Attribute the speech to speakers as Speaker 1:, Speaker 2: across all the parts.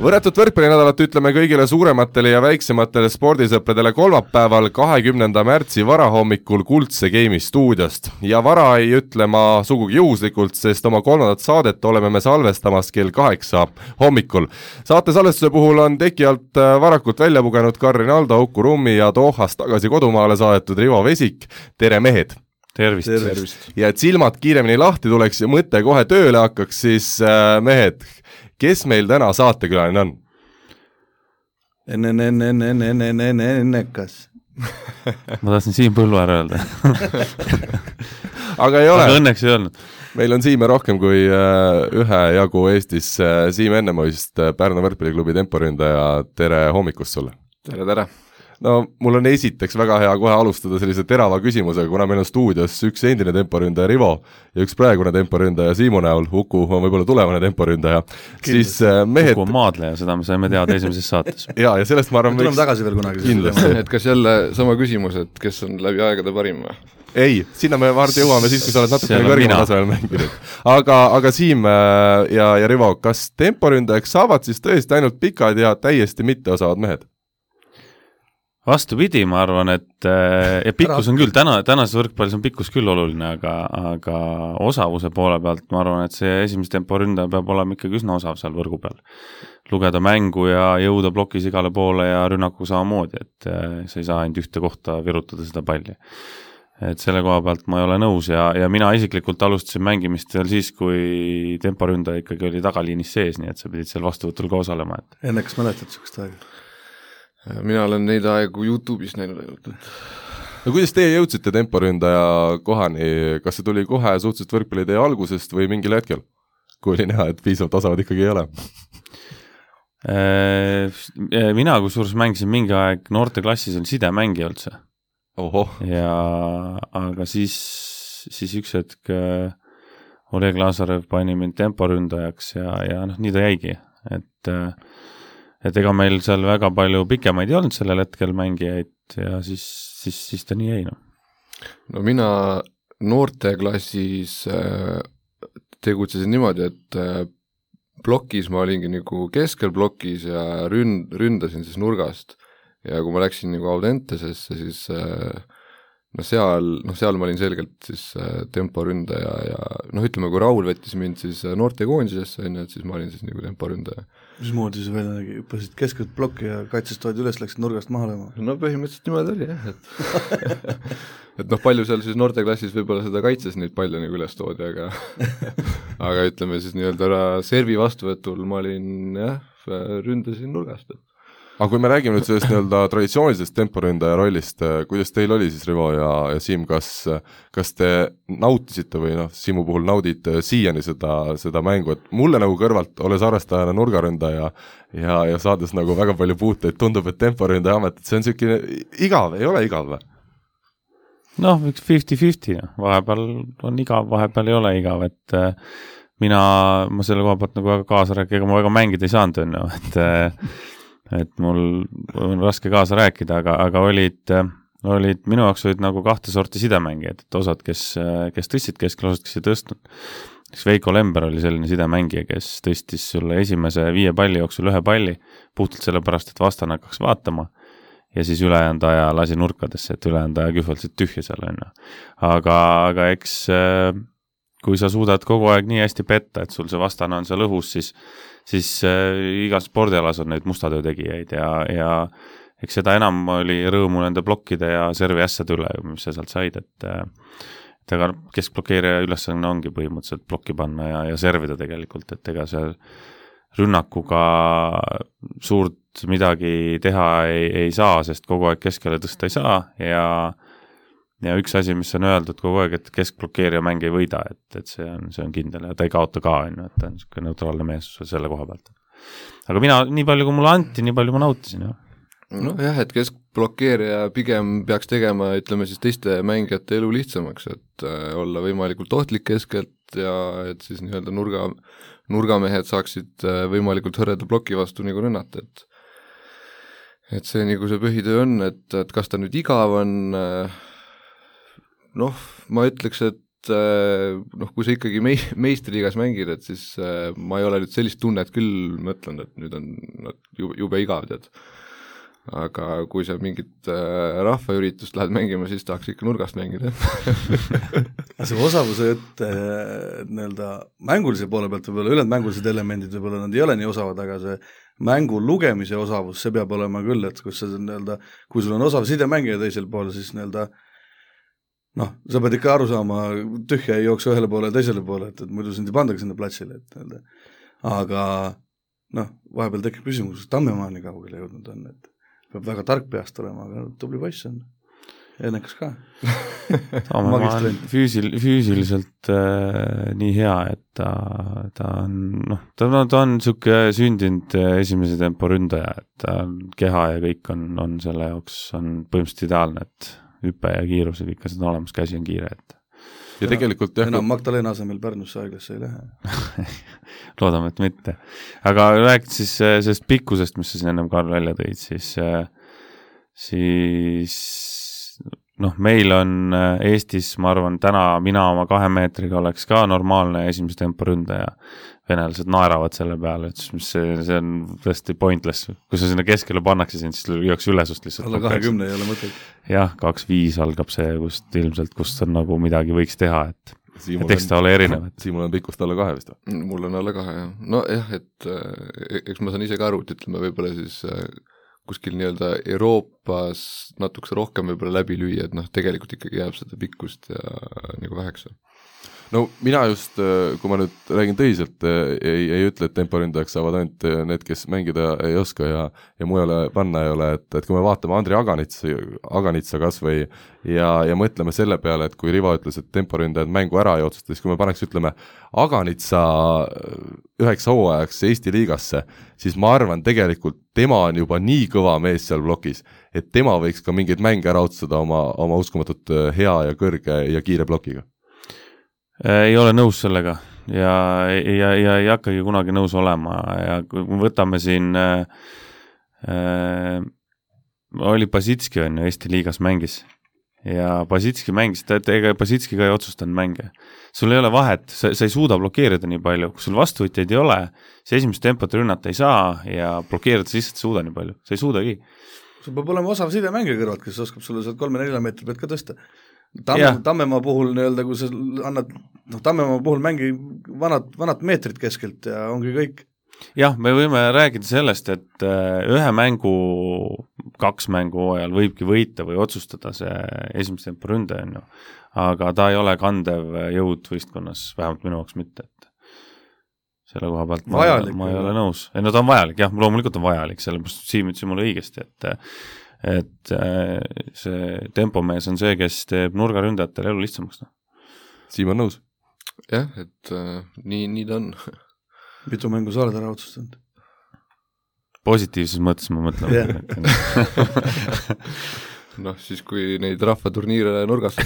Speaker 1: võrratut võrkpallinädalat ütleme kõigile suurematele ja väiksematele spordisõpradele kolmapäeval, kahekümnenda märtsi varahommikul Kuldse Game'i stuudiost. ja vara ei ütle ma sugugi juhuslikult, sest oma kolmandat saadet oleme me salvestamas kell kaheksa hommikul. saate salvestuse puhul on teki alt äh, varakult välja pugenud Karin Aldo, Uku Rummi ja Dohast tagasi kodumaale saadetud Rivo Vesik, tere mehed!
Speaker 2: tervist, tervist.!
Speaker 1: ja et silmad kiiremini lahti tuleks ja mõte kohe tööle hakkaks, siis äh, mehed, kes meil täna saatekülaline on?
Speaker 3: ennekas.
Speaker 2: ma tahtsin Siim Põlluaar öelda
Speaker 1: aga ei ole.
Speaker 2: aga õnneks ei öelnud.
Speaker 1: meil on Siime rohkem kui äh, ühejagu Eestis. Äh, Siim Ennemoist, äh, Pärnu võrkpalliklubi temporündaja, tere hommikust sulle!
Speaker 4: tere, tere!
Speaker 1: No mul on esiteks väga hea kohe alustada sellise terava küsimusega, kuna meil on stuudios üks endine temporündaja Rivo ja üks praegune temporündaja Siimu näol, Uku on võib-olla tulevane temporündaja, siis äh, mehed
Speaker 2: Uku on maadleja, seda me saime teada esimeses saates.
Speaker 1: jaa, ja sellest ma arvan
Speaker 3: tuleme tagasi veel kunagi.
Speaker 1: kindlasti.
Speaker 4: et kas jälle sama küsimus, et kes on läbi aegade parim või?
Speaker 1: ei, sinna me varsti jõuame siis, kui sa oled natukene kõrgemal tasemel mänginud. aga, aga Siim äh, ja, ja Rivo, kas temporündajaks saavad siis tõesti ainult pikad ja täiesti mitteosavad mehed?
Speaker 2: Vastupidi, ma arvan, et äh, ja pikkus on küll, täna, tänases võrkpallis on pikkus küll oluline, aga, aga osavuse poole pealt ma arvan, et see esimese tempo ründaja peab olema ikkagi üsna osav seal võrgu peal. lugeda mängu ja jõuda plokis igale poole ja rünnakuga samamoodi, et äh, sa ei saa ainult ühte kohta virutada seda palli. et selle koha pealt ma ei ole nõus ja, ja mina isiklikult alustasin mängimist veel siis, kui temporündaja ikkagi oli tagaliinis sees, nii et sa pidid seal vastuvõtul ka osalema, et
Speaker 3: enne, kas mäletad niisugust aega?
Speaker 4: Mina olen neid aegu Youtube'is näinud ainult, et
Speaker 1: no kuidas teie jõudsite temporündaja kohani, kas see tuli kohe suhteliselt võrkpalli teie algusest või mingil hetkel, kui oli näha, et piisavalt osavad ikkagi ei ole?
Speaker 2: Äh, mina kusjuures mängisin mingi aeg noorteklassis, oli sidemängija üldse. ja aga siis, siis üks hetk äh, Oleg Lazarev pani mind temporündajaks ja, ja noh, nii ta jäigi, et äh, et ega meil seal väga palju pikemaid ei olnud sellel hetkel mängijaid ja siis, siis, siis ta nii jäi, noh.
Speaker 4: no mina noorteklassis äh, tegutsesin niimoodi, et äh, plokis ma olingi nagu keskel plokis ja ründ-, ründasin siis nurgast. ja kui ma läksin nagu Audentesesse, siis noh, seal, noh seal ma olin selgelt siis temporündaja ja noh, ütleme, kui Raul võttis mind siis noortekoondisesse, on ju, et siis ma olin siis nagu temporündaja
Speaker 3: mismoodi see välja nägi, hüppasid keskelt plokki ja kaitsest toodi üles, läksid nurgast maha lööma?
Speaker 4: no põhimõtteliselt niimoodi oli jah, et et noh, palju seal siis noorteklassis võib-olla seda kaitses neid palle nagu üles toodi, aga aga ütleme siis nii-öelda servi vastuvõtul ma olin jah, ründasin nurgast, et
Speaker 1: aga kui me räägime nüüd sellest nii-öelda traditsioonilisest temporündaja rollist, äh, kuidas teil oli siis, Rivo ja, ja Siim, kas, kas te nautisite või noh, Siimu puhul naudite siiani seda, seda mängu, et mulle nagu kõrvalt, olles arvestajana nurgaründaja ja, ja saades nagu väga palju puuteid, tundub, et temporündaja amet, et see on niisugune igav, ei ole igav või?
Speaker 2: noh, üks fifty-fifty, noh. vahepeal on igav, vahepeal ei ole igav, et äh, mina, ma selle koha pealt nagu väga kaasa rääkida, ega ma väga mängida ei saanud, on ju, et äh, et mul on raske kaasa rääkida, aga, aga olid, olid, minu jaoks olid nagu kahte sorti sidemängijad, et osad, kes, kes tõstsid keskel, osad, kes ei tõstnud. näiteks Veiko Lember oli selline sidemängija, kes tõstis sulle esimese viie palli jooksul ühe palli puhtalt sellepärast, et vastane hakkaks vaatama ja siis ülejäänud aja lasi nurkadesse, et ülejäänud aja kühveldasid tühja seal, on ju. aga, aga eks kui sa suudad kogu aeg nii hästi petta, et sul see vastane on seal õhus, siis siis äh, igas spordialas on neid musta töö tegijaid ja, ja eks seda enam oli rõõmu nende plokkide ja servi ässade üle, mis sa sealt said, et äh, et ega keskblokeerija ülesanne ongi põhimõtteliselt plokki panna ja, ja servida tegelikult, et ega seal rünnakuga suurt midagi teha ei, ei saa, sest kogu aeg keskele tõsta ei saa ja ja üks asi, mis on öeldud kogu aeg, et keskblokeerija mäng ei võida, et, et see on, see on kindel ja ta ei kaota ka, on ju, et ta on niisugune neutraalne mees selle koha pealt. aga mina, nii palju kui mulle anti, nii palju ma nautisin, jah.
Speaker 4: nojah, et keskblokeerija pigem peaks tegema, ütleme siis teiste mängijate elu lihtsamaks, et äh, olla võimalikult ohtlik keskelt ja et siis nii-öelda nurga, nurgamehed saaksid äh, võimalikult hõreda ploki vastu nagu rünnata, et et see nagu see põhitöö on, et, et kas ta nüüd igav on, noh, ma ütleks, et noh, kui sa ikkagi mei-, meistriliigas mängid, et siis ma ei ole nüüd sellist tunnet küll mõtlenud, et nüüd on nad jube, jube igav, tead. Aga kui sa mingit äh, rahvaüritust lähed mängima, siis tahaks ikka nurgast mängida.
Speaker 3: See osavuse jutt äh, nii-öelda mängulise poole pealt võib-olla, ülejäänud mängulised elemendid võib-olla nad ei ole nii osavad, aga see mängu lugemise osavus, see peab olema küll, et kus sa nii-öelda, kui sul on osav sidemängija teisel pool, siis nii-öelda noh, sa pead ikka aru saama, tühja ei jookse ühele poole ja teisele poole, et, et muidu sind ei pandagi sinna platsile, et nii-öelda aga noh, vahepeal tekib küsimus, kas Tammemaa nii kaugele jõudnud on, et peab väga tark peast olema, aga tubli poiss on. ennekas ka.
Speaker 2: Taamemaa on füüsil-, füüsiliselt äh, nii hea, et ta, ta on noh, ta, ta on niisugune sündinud äh, esimese tempo ründaja, et ta keha ja kõik on, on selle jaoks, on põhimõtteliselt ideaalne, et hüpe ja kiirus ja kõik asjad on olemas, käsi on kiire, et
Speaker 1: ja tegelikult jah
Speaker 3: enam Magdalena asemel Pärnusse haiglasse ei lähe
Speaker 2: loodame, et mitte. aga rääkides siis äh, sellest pikkusest, mis sa siin ennem, Karl, välja tõid, siis, äh, siis noh, meil on äh, Eestis, ma arvan, täna mina oma kahe meetriga oleks ka normaalne esimese tempo ründaja venelased naeravad selle peale, et mis see, see on tõesti pointless. kui sa sinna keskele pannakse sind, siis lüüakse üle sinust lihtsalt.
Speaker 3: alla kahekümne ei ole mõtet.
Speaker 2: jah, kaks viis algab see, kust ilmselt, kust on nagu midagi võiks teha, et Siimul et eks ta ole erinev.
Speaker 1: Siimul on pikkust alla kahe vist
Speaker 4: või? mul on alla kahe, jah. nojah, et eh, eks ma saan ise ka aru, et ütleme võib-olla siis eh, kuskil nii-öelda Euroopas natukese rohkem võib-olla läbi lüüa, et noh, tegelikult ikkagi jääb seda pikkust ja nagu väheks
Speaker 1: no mina just, äh, kui ma nüüd räägin tõsiselt, äh, ei, ei ütle, et temporündajaks saavad ainult äh, need, kes mängida ei oska ja ja mujale panna ei ole, et, et kui me vaatame Andri Aganitsa, Aganitsa kas või ja, ja mõtleme selle peale, et kui Rivo ütles, et temporündajad mängu ära ei otsusta, siis kui me paneks, ütleme, Aganitsa üheks hooajaks Eesti liigasse, siis ma arvan, tegelikult tema on juba nii kõva mees seal plokis, et tema võiks ka mingeid mänge ära otsustada oma, oma uskumatult hea ja kõrge ja kiire plokiga
Speaker 2: ei ole nõus sellega ja, ja, ja ei hakkagi kunagi nõus olema ja kui me võtame siin äh,, äh, oli Basitski on ju Eesti liigas mängis ja Basitski mängis, ta, ega Basitski ka ei otsustanud mänge. sul ei ole vahet, sa, sa ei suuda blokeerida nii palju, kui sul vastuvõtjaid ei ole, sa esimest tempot rünnata ei saa ja blokeerida sa lihtsalt ei suuda nii palju, sa ei suudagi.
Speaker 3: sul peab olema osav sidemängija kõrvalt, kes oskab sulle sealt kolme-nelja meetri pealt ka tõsta Tamme, Tammemaa puhul nii-öelda, kui sa annad, noh, Tammemaa puhul mängi vanad, vanad meetrid keskelt ja ongi kõik.
Speaker 2: jah, me võime rääkida sellest, et äh, ühe mängu, kaks mängu hooajal võibki võita või otsustada see esimese tempo ründaja, on ju. aga ta ei ole kandev jõud võistkonnas, vähemalt minu jaoks mitte, et selle koha pealt ma, ma ei ole nõus. ei no ta on vajalik jah, loomulikult on vajalik, sellepärast Siim ütles mulle õigesti, et et äh, see tempomees on see, kes teeb nurgaründajatele elu lihtsamaks, noh.
Speaker 1: Siim on nõus?
Speaker 4: jah, et äh, nii, nii ta on
Speaker 3: mitu mängu sa oled ära otsustanud?
Speaker 2: positiivses mõttes ma mõtlen.
Speaker 4: noh, siis kui neid rahvaturniire nurgas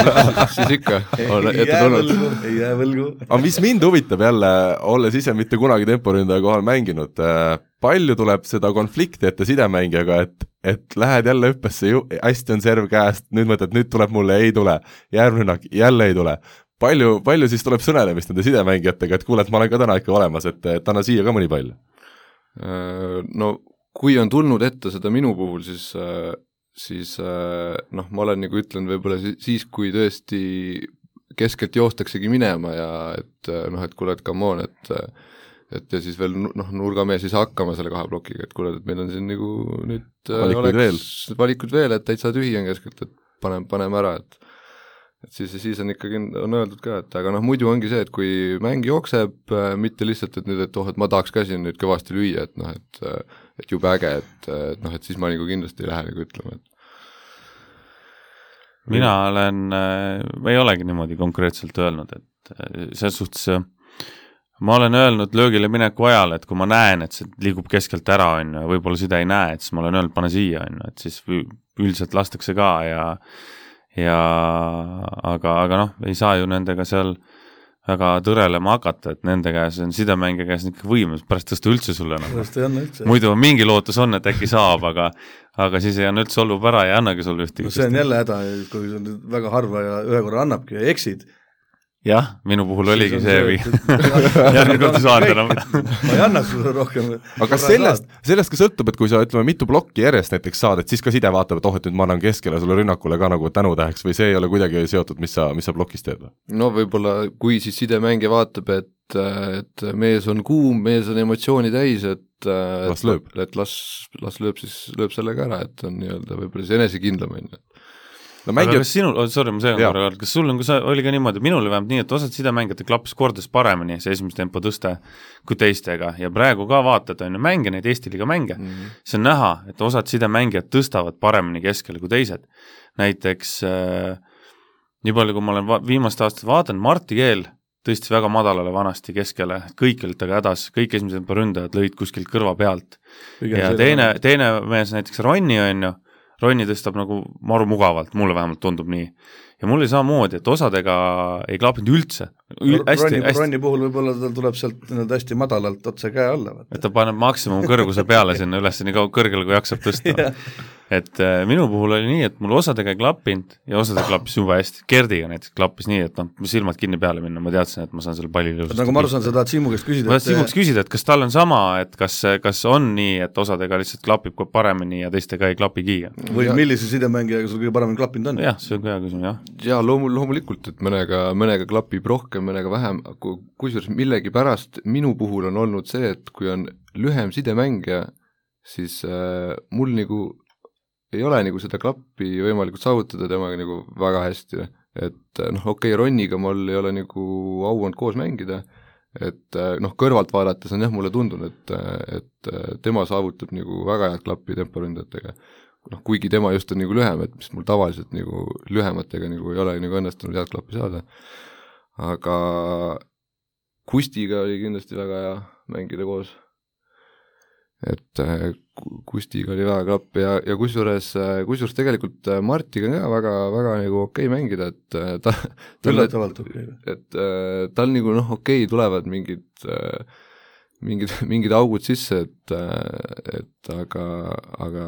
Speaker 4: siis ikka
Speaker 3: on ette tulnud. ei jää võlgu.
Speaker 1: aga mis mind huvitab jälle, olles ise mitte kunagi temporündaja kohal mänginud, äh, palju tuleb seda konflikti ette sidemängijaga, et, et lähed jälle hüppesse, hästi on serv käest, nüüd mõtled, nüüd tuleb mulle, ei tule, järgmine rünnak, jälle ei tule palju, palju siis tuleb sõnelemist nende sidemängijatega, et kuule, et ma olen ka täna ikka olemas, et, et anna siia ka mõni pall?
Speaker 4: Äh, no kui on tulnud ette seda minu puhul, siis äh, siis äh, noh, ma olen nagu ütlenud võib-olla siis, kui tõesti keskelt joostaksegi minema ja et äh, noh, et kuule, et come on, et et ja siis veel noh, nurgamees ei saa hakkama selle kahe plokiga, et kuule, et meil on siin nagu nüüd
Speaker 1: äh, valikuid oleks
Speaker 4: veel. valikuid veel, et täitsa tühi on keskelt, et paneme, paneme ära, et et siis, siis on ikkagi, on öeldud ka, et aga noh, muidu ongi see, et kui mäng jookseb, mitte lihtsalt, et nüüd, et oh, et ma tahaks ka siin nüüd kõvasti lüüa, et noh, et et jube äge, et, et noh, et siis ma nagu kindlasti ei lähe nagu ütlema, et
Speaker 2: mina olen äh,, ei olegi niimoodi konkreetselt öelnud, et äh, selles suhtes äh, ma olen öelnud löögile mineku ajal, et kui ma näen, et see liigub keskelt ära, on ju, võib-olla seda ei näe, et siis ma olen öelnud, pane siia, on ju, et siis üldiselt lastakse ka ja ja aga, aga noh, ei saa ju nendega seal väga tõrelema hakata, et nende käes on sidemängija käes ikka võim, pärast tõsta üldse sulle
Speaker 3: üldse.
Speaker 2: muidu mingi lootus on, et äkki saab, aga aga siis ei anna üldse olub ära ja ei annagi sulle ühtegi
Speaker 3: no see on jälle häda, kui väga harva ja ühe korra annabki ja eksid.
Speaker 2: jah, minu puhul oligi see, järgmine kord ei saanud enam.
Speaker 3: ma ei anna sulle rohkem.
Speaker 1: aga kas sellest, sellest ka sõltub, et kui sa ütleme mitu plokki järjest näiteks saad, et siis ka side vaatab, et oh, et nüüd ma annan keskele sulle rünnakule ka nagu tänutäheks või see ei ole kuidagi seotud, mis sa, mis sa plokis teed või?
Speaker 4: no võib-olla kui siis sidemängija vaatab, et, et mees on kuum, mees on emotsiooni täis, et
Speaker 1: Las lööb.
Speaker 4: et las, las lööb siis, lööb sellega ära, et on nii-öelda võib-olla siis enesekindlam, on ju.
Speaker 1: No
Speaker 2: aga
Speaker 1: mängijad
Speaker 2: kas sinul oh,, sorry, ma segan korra, kas sul on, kas oli ka niimoodi, minul oli vähemalt nii, et osad sidemängijatel klappis kordades paremini see esimese tempo tõste kui teistega ja praegu ka vaatad, on ju, mänge, neid Eesti liiga mänge mm, -hmm. see on näha, et osad sidemängijad tõstavad paremini keskele kui teised. näiteks äh, nii palju, kui ma olen va viimast aastat vaadanud, Marti Keel tõstis väga madalale vanasti keskele, kõik olid temaga hädas, kõik esimese tempo ründajad lõid kuskilt kõrva pealt. ja teine, teine mees näiteks Ronni on ju, Ronni tõstab nagu maru mugavalt, mulle vähemalt tundub nii. Ja mul oli samamoodi, et osadega ei klappinud üldse. hästi,
Speaker 3: Ronni,
Speaker 2: hästi,
Speaker 3: Ronni puhul võib-olla tal tuleb sealt nii-öelda hästi madalalt otse käe alla.
Speaker 2: et ta paneb maksimumkõrguse peale sinna üles nii kaua kõrgele, kui jaksab tõsta. et äh, minu puhul oli nii, et mul osadega ei klappinud ja osadega klappis jube hästi, Gerdiga näiteks klappis nii, et noh, silmad kinni peale minna, ma teadsin, et ma saan selle palli ilusasti
Speaker 3: nagu ma aru saan, sa tahad Siimu käest küsida
Speaker 2: ma tahtsin Siimuks küsida, et kas tal on sama, et kas, kas on nii, et osadega lihtsalt klapib paremini ja teistega ei klapigi?
Speaker 3: või
Speaker 4: Ja-
Speaker 3: millise sidemängijaga sul kõige paremini klappinud on?
Speaker 2: jah, see on ka hea küsimus, jah.
Speaker 4: jaa, loomu-, loomulikult, et mõnega, mõnega klapib rohkem, mõnega vähem, kusjuures millegipärast minu puhul on olnud see, et kui on lühem sidemängija, siis äh, mul nagu ei ole nagu seda klappi võimalikult saavutada temaga nagu väga hästi, et äh, noh, okei okay,, Ronniga mul ei ole nagu au olnud koos mängida, et äh, noh, kõrvalt vaadates on jah, mulle tundunud, et, et äh, tema saavutab nagu väga head klappi temporündajatega noh, kuigi tema just on nagu lühem, et mis mul tavaliselt nagu lühematega nagu ei ole nagu õnnestunud head klappi saada. aga Kustiga oli kindlasti väga hea mängida koos. et äh, Ku- Kustiga oli väga klapp ja, ja kusjuures, kusjuures tegelikult äh, Martiga on ka väga, väga nagu okei okay mängida, et äh, ta
Speaker 3: üllatavalt okei okay..
Speaker 4: et äh, tal nagu noh, okei okay,, tulevad mingid äh, mingid, mingid augud sisse, et äh, et aga, aga,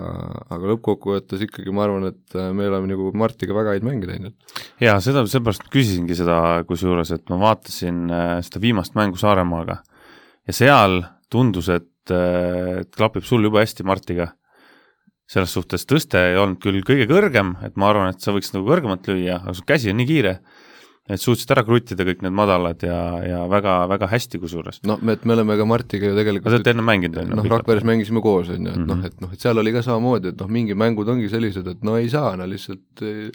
Speaker 4: aga lõppkokkuvõttes ikkagi ma arvan, et äh, me oleme nagu Martiga väga häid mänge teinud.
Speaker 2: jaa, seda, seepärast küsisingi seda kusjuures, et ma vaatasin äh, seda viimast mängu Saaremaaga ja seal tundus, et, et klapib sul jube hästi Martiga. selles suhtes tõste ei olnud küll kõige kõrgem, et ma arvan, et sa võiks nagu kõrgemalt lüüa, aga su käsi on nii kiire, et suutsid ära kruttida kõik need madalad ja, ja väga, väga hästi kusjuures.
Speaker 4: me, et me oleme ka Martiga ju
Speaker 2: no te
Speaker 4: tegelikult
Speaker 2: olete enne mänginud, on ju?
Speaker 4: noh, Rakveres mängisime koos, on ju, et noh,
Speaker 2: Mhm.
Speaker 4: et noh, et seal oli ka samamoodi, et noh, mingi mängud ongi sellised, et no ei saa, no lihtsalt eh,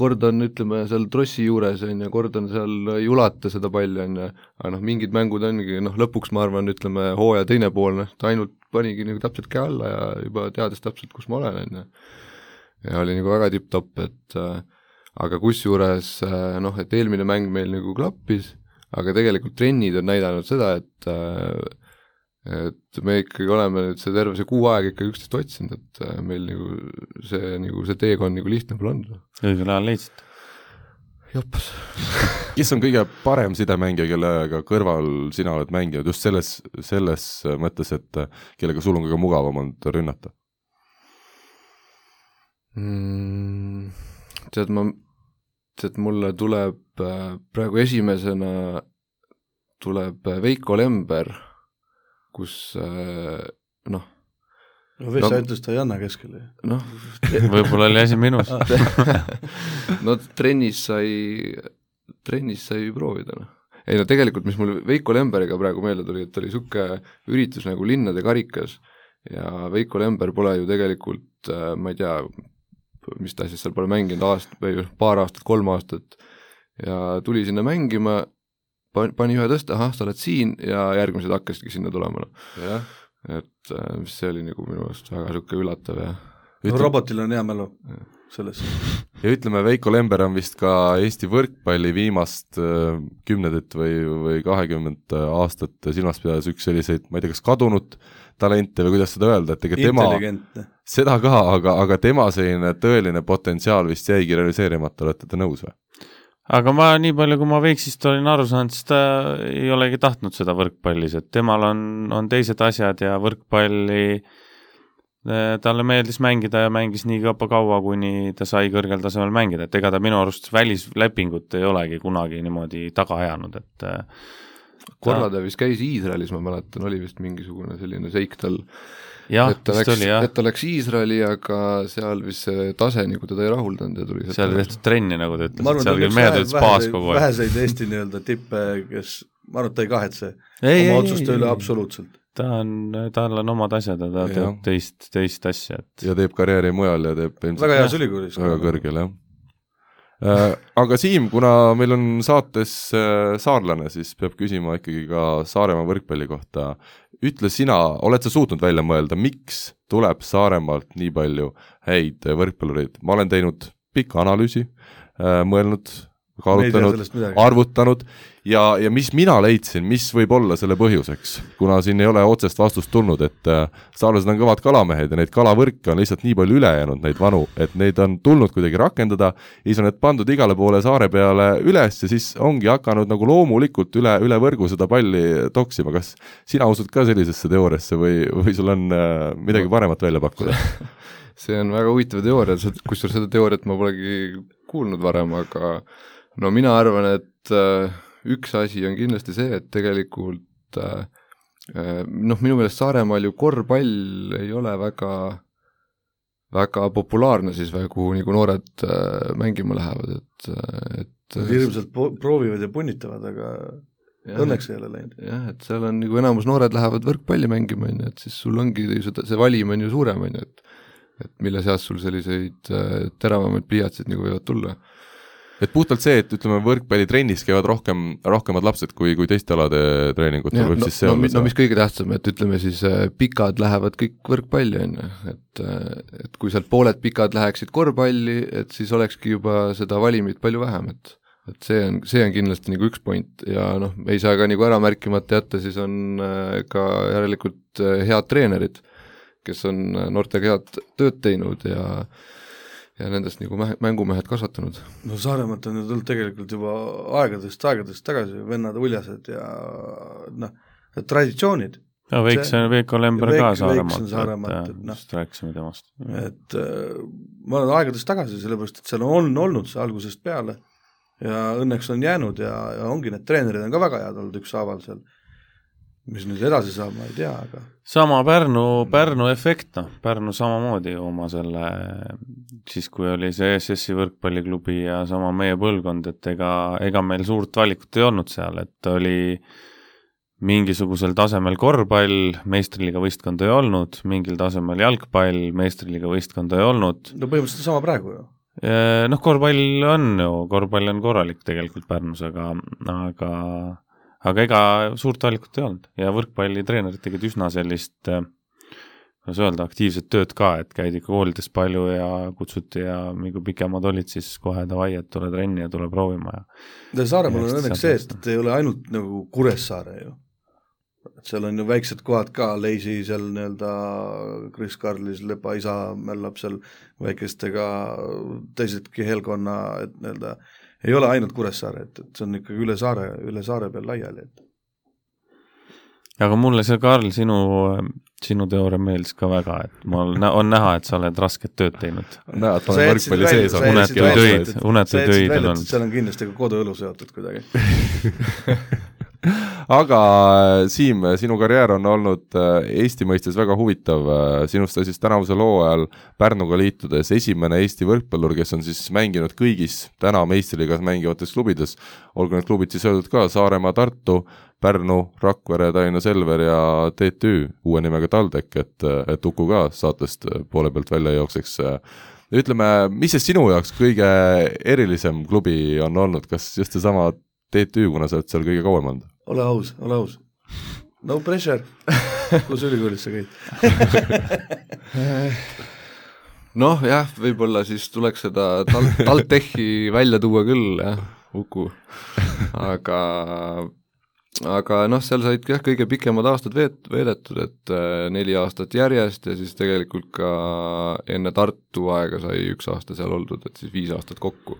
Speaker 4: kord on, ütleme, seal trossi juures, on ju, kord on seal, ei ulata seda palli, on ju, aga noh, mingid mängud ongi, noh lõpuks ma arvan, ütleme hooaja teine pool, noh, ta ainult panigi nagu täpselt käe alla ja juba teadis täpselt, kus ma olen, on ju. ja oli nagu väga tipp-topp, et äh, aga kusjuures äh, noh, et eelmine mäng meil nagu klappis, aga tegelikult trennid on näidanud seda, et äh, et me ikkagi oleme nüüd see terve see kuu aega ikka üksteist otsinud, et äh, meil nagu see nagu see teekond nagu lihtne pole olnud.
Speaker 2: õigel ajal leidsid.
Speaker 4: jops.
Speaker 1: kes on kõige parem sidemängija, kellega kõrval sina oled mänginud just selles, selles mõttes, et kellega sul on kõige mugavam olnud rünnata?
Speaker 4: mm,. tead, ma, tead mulle tuleb äh, praegu esimesena tuleb äh, Veiko Lember, kus äh, noh,
Speaker 3: no Vesa
Speaker 4: No-
Speaker 3: ütles, ta ei anna keskele.
Speaker 4: noh,
Speaker 2: võib-olla oli asi minus.
Speaker 4: no trennis sai, trennis sai proovida noh. ei no tegelikult, mis mul Veiko Lemberiga praegu meelde tuli, et oli niisugune üritus nagu Linnade karikas ja Veiko Lember pole ju tegelikult ma ei tea, mis ta siis seal pole mänginud aast- või paar aastat, kolm aastat ja tuli sinna mängima, pani ühe tõste, ahah, sa oled siin ja järgmised hakkasidki sinna tulema, noh. et äh, mis see oli nagu minu arust väga niisugune üllatav ja
Speaker 3: no
Speaker 1: Ütleme-
Speaker 3: robotil on hea mälu selles.
Speaker 1: ja ütleme, Veiko Lember on vist ka Eesti võrkpalli viimast äh, kümnendit või, või kahekümmet aastat silmas pidades üks selliseid, ma ei tea, kas kadunud talente või kuidas seda öelda, et ega tema,
Speaker 3: intelligentne.
Speaker 1: Seda ka, aga, aga tema selline tõeline potentsiaal vist jäigi realiseerimata, olete te nõus või?
Speaker 2: aga ma nii palju, kui ma Veiksist olin aru saanud, siis ta ei olegi tahtnud seda võrkpallis, et temal on, on teised asjad ja võrkpalli eh, talle meeldis mängida ja mängis nii kaua, kuni ta sai kõrgel tasemel mängida, et ega ta minu arust välislepingut ei olegi kunagi niimoodi taga ajanud, et eh,
Speaker 4: korra ta vist käis Iisraelis, ma mäletan, oli vist mingisugune selline seik tal et ta läks, et ta läks Iisraeli, aga seal vist see tase nagu teda ei rahuldanud ja tuli
Speaker 2: seal ei tehtud trenni, nagu ta ütles, et seal küll mehed olid spaas kogu aeg.
Speaker 3: väheseid Eesti nii-öelda tippe, kes, ma arvan, et ta ei kahetse
Speaker 2: Ei, ei,
Speaker 3: oma
Speaker 2: ei,
Speaker 3: otsuste
Speaker 2: ei,
Speaker 3: üle
Speaker 2: ei.
Speaker 3: absoluutselt.
Speaker 2: ta on, tal on omad asjad ja ta
Speaker 1: Jah.
Speaker 2: teeb teist, teist asja, et
Speaker 1: ja teeb karjääri mujal ja teeb ilmselt
Speaker 3: väga heas ülikoolis.
Speaker 1: väga kõrgel, jah. Aga Siim, kuna meil on saates äh, saarlane, siis peab küsima ikkagi ka Saaremaa võrkpalli kohta. ütle sina, oled sa suutnud välja mõelda, miks tuleb Saaremaalt nii palju häid võrkpallureid? ma olen teinud pika analüüsi, mõelnud, kaalutlenud,
Speaker 3: sellest midagi.
Speaker 1: arvutanud ja, ja mis mina leidsin, mis võib olla selle põhjuseks, kuna siin ei ole otsest vastust tulnud, et äh, saarlased on kõvad kalamehed ja neid kalavõrke on lihtsalt nii palju üle jäänud, neid vanu, et neid on tulnud kuidagi rakendada, siis on need pandud igale poole saare peale üles ja siis ongi hakanud nagu loomulikult üle, üle võrgu seda palli toksima, kas sina usud ka sellisesse teooriasse või, või sul on äh, midagi paremat välja pakkuda?
Speaker 4: see on väga huvitav teooria, kusjuures seda teooriat ma polegi kuulnud varem, aga no mina arvan, et äh, üks asi on kindlasti see, et tegelikult äh, äh, noh, minu meelest Saaremaal ju korvpall ei ole väga väga populaarne siis või kuhu nagu noored äh, mängima lähevad, et, et
Speaker 3: Nad hirmsalt proovivad ja punnitavad, aga
Speaker 4: jah,
Speaker 3: õnneks ei ole läinud.
Speaker 4: jah, et seal on nagu enamus noored lähevad võrkpalli mängima, on ju, et siis sul ongi seda, see valim on ju suurem, on ju, et et mille seast sul selliseid äh, teravamaid pliiatseid nagu võivad tulla.
Speaker 1: Et puhtalt see, et ütleme, võrkpallitrennis käivad rohkem, rohkemad lapsed kui, kui teiste alade treeningutel,
Speaker 4: Jah,
Speaker 1: võib
Speaker 4: no,
Speaker 1: siis see
Speaker 4: no,
Speaker 1: olla
Speaker 4: no mis kõige tähtsam, et ütleme siis äh, pikad lähevad kõik võrkpalli, on ju, et äh, et kui sealt pooled pikad läheksid korvpalli, et siis olekski juba seda valimit palju vähem, et et see on, see on kindlasti nagu üks point. Ja noh, ei saa ka nagu ära märkimata jätta, siis on äh, ka järelikult äh, head treenerid, kes on äh, noortega head tööd teinud ja ja nendest nagu mäh-, mängumehed kasvatanud.
Speaker 3: no Saaremaalt on ju tulnud tegelikult juba aegadest, aegadest tagasi vennad uljased ja noh, traditsioonid,
Speaker 2: no Veiks on, Veiko Lember ka Saaremaalt,
Speaker 3: Saaremaalt,
Speaker 2: et
Speaker 3: et noh.
Speaker 2: just rääkisime temast.
Speaker 3: et äh, ma olen aegadest tagasi, sellepärast et seal on olnud see algusest peale ja õnneks on jäänud ja, ja ongi need treenerid on ka väga head olnud ükshaaval seal. Mis nüüd edasi saab, ma ei tea, aga
Speaker 2: sama Pärnu, Pärnu efekt, noh, Pärnu samamoodi ju oma selle, siis kui oli see ESS-i võrkpalliklubi ja sama meie põlvkond, et ega, ega meil suurt valikut ei olnud seal, et oli mingisugusel tasemel korvpall, meistriliiga võistkonda ei olnud, mingil tasemel jalgpall, meistriliiga võistkonda ei olnud.
Speaker 3: no põhimõtteliselt sama praegu ju.
Speaker 2: noh, korvpall on ju, korvpall on korralik tegelikult Pärnus, aga, aga aga ega suurt valikut ei olnud ja võrkpallitreenerid tegid üsna sellist eh, kuidas öelda, aktiivset tööd ka, et käidi koolides palju ja kutsuti ja kui pikemad olid, siis kohe davai, et tule trenni ja tule proovima ja
Speaker 3: ja Saaremaal on
Speaker 2: Eks ta
Speaker 3: õnneks see, et, et ei ole ainult nagu Kuressaare ju. et seal on ju väiksed kohad ka, Leisi seal nii-öelda, Kris Karlis, Lepa isa mällab seal väikestega, teisedki Helkonna, et nii-öelda ei ole ainult Kuressaare, et, et see on ikkagi üle saare, üle saare peal laiali, et
Speaker 2: aga mulle see, Karl, sinu, sinu teooria meeldis ka väga, et mul on näha, et sa oled rasket tööd teinud.
Speaker 1: näed, olen
Speaker 3: jätsid
Speaker 1: võrkpalli sees
Speaker 3: jätsid
Speaker 2: unetuid öid,
Speaker 3: et-
Speaker 2: unetuid öid on
Speaker 3: seal on kindlasti ka koduõlu seotud kuidagi.
Speaker 1: aga Siim, sinu karjäär on olnud äh, Eesti mõistes väga huvitav, sinust sai siis tänavusel hooajal Pärnuga liitudes esimene Eesti võrkpallur, kes on siis mänginud kõigis täna meistriliigas mängivates klubides, olgu need klubid siis öeldud ka, Saaremaa, Tartu, Pärnu, Rakvere, Tallinna Selver ja TTÜ, uue nimega TalTech, et, et Uku ka saatest poole pealt välja jookseks. ütleme, mis see sinu jaoks kõige erilisem klubi on olnud, kas just seesama TTÜ, kuna sa oled seal kõige kauem olnud?
Speaker 3: Ole aus, ole aus. no pressure kus ülikoolis sa käid?
Speaker 4: noh jah, võib-olla siis tuleks seda tal-, TalTechi välja tuua küll, jah, Uku. aga, aga noh, seal said jah, kõige pikemad aastad veet-, veedetud, et äh, neli aastat järjest ja siis tegelikult ka enne Tartu aega sai üks aasta seal oldud, et siis viis aastat kokku.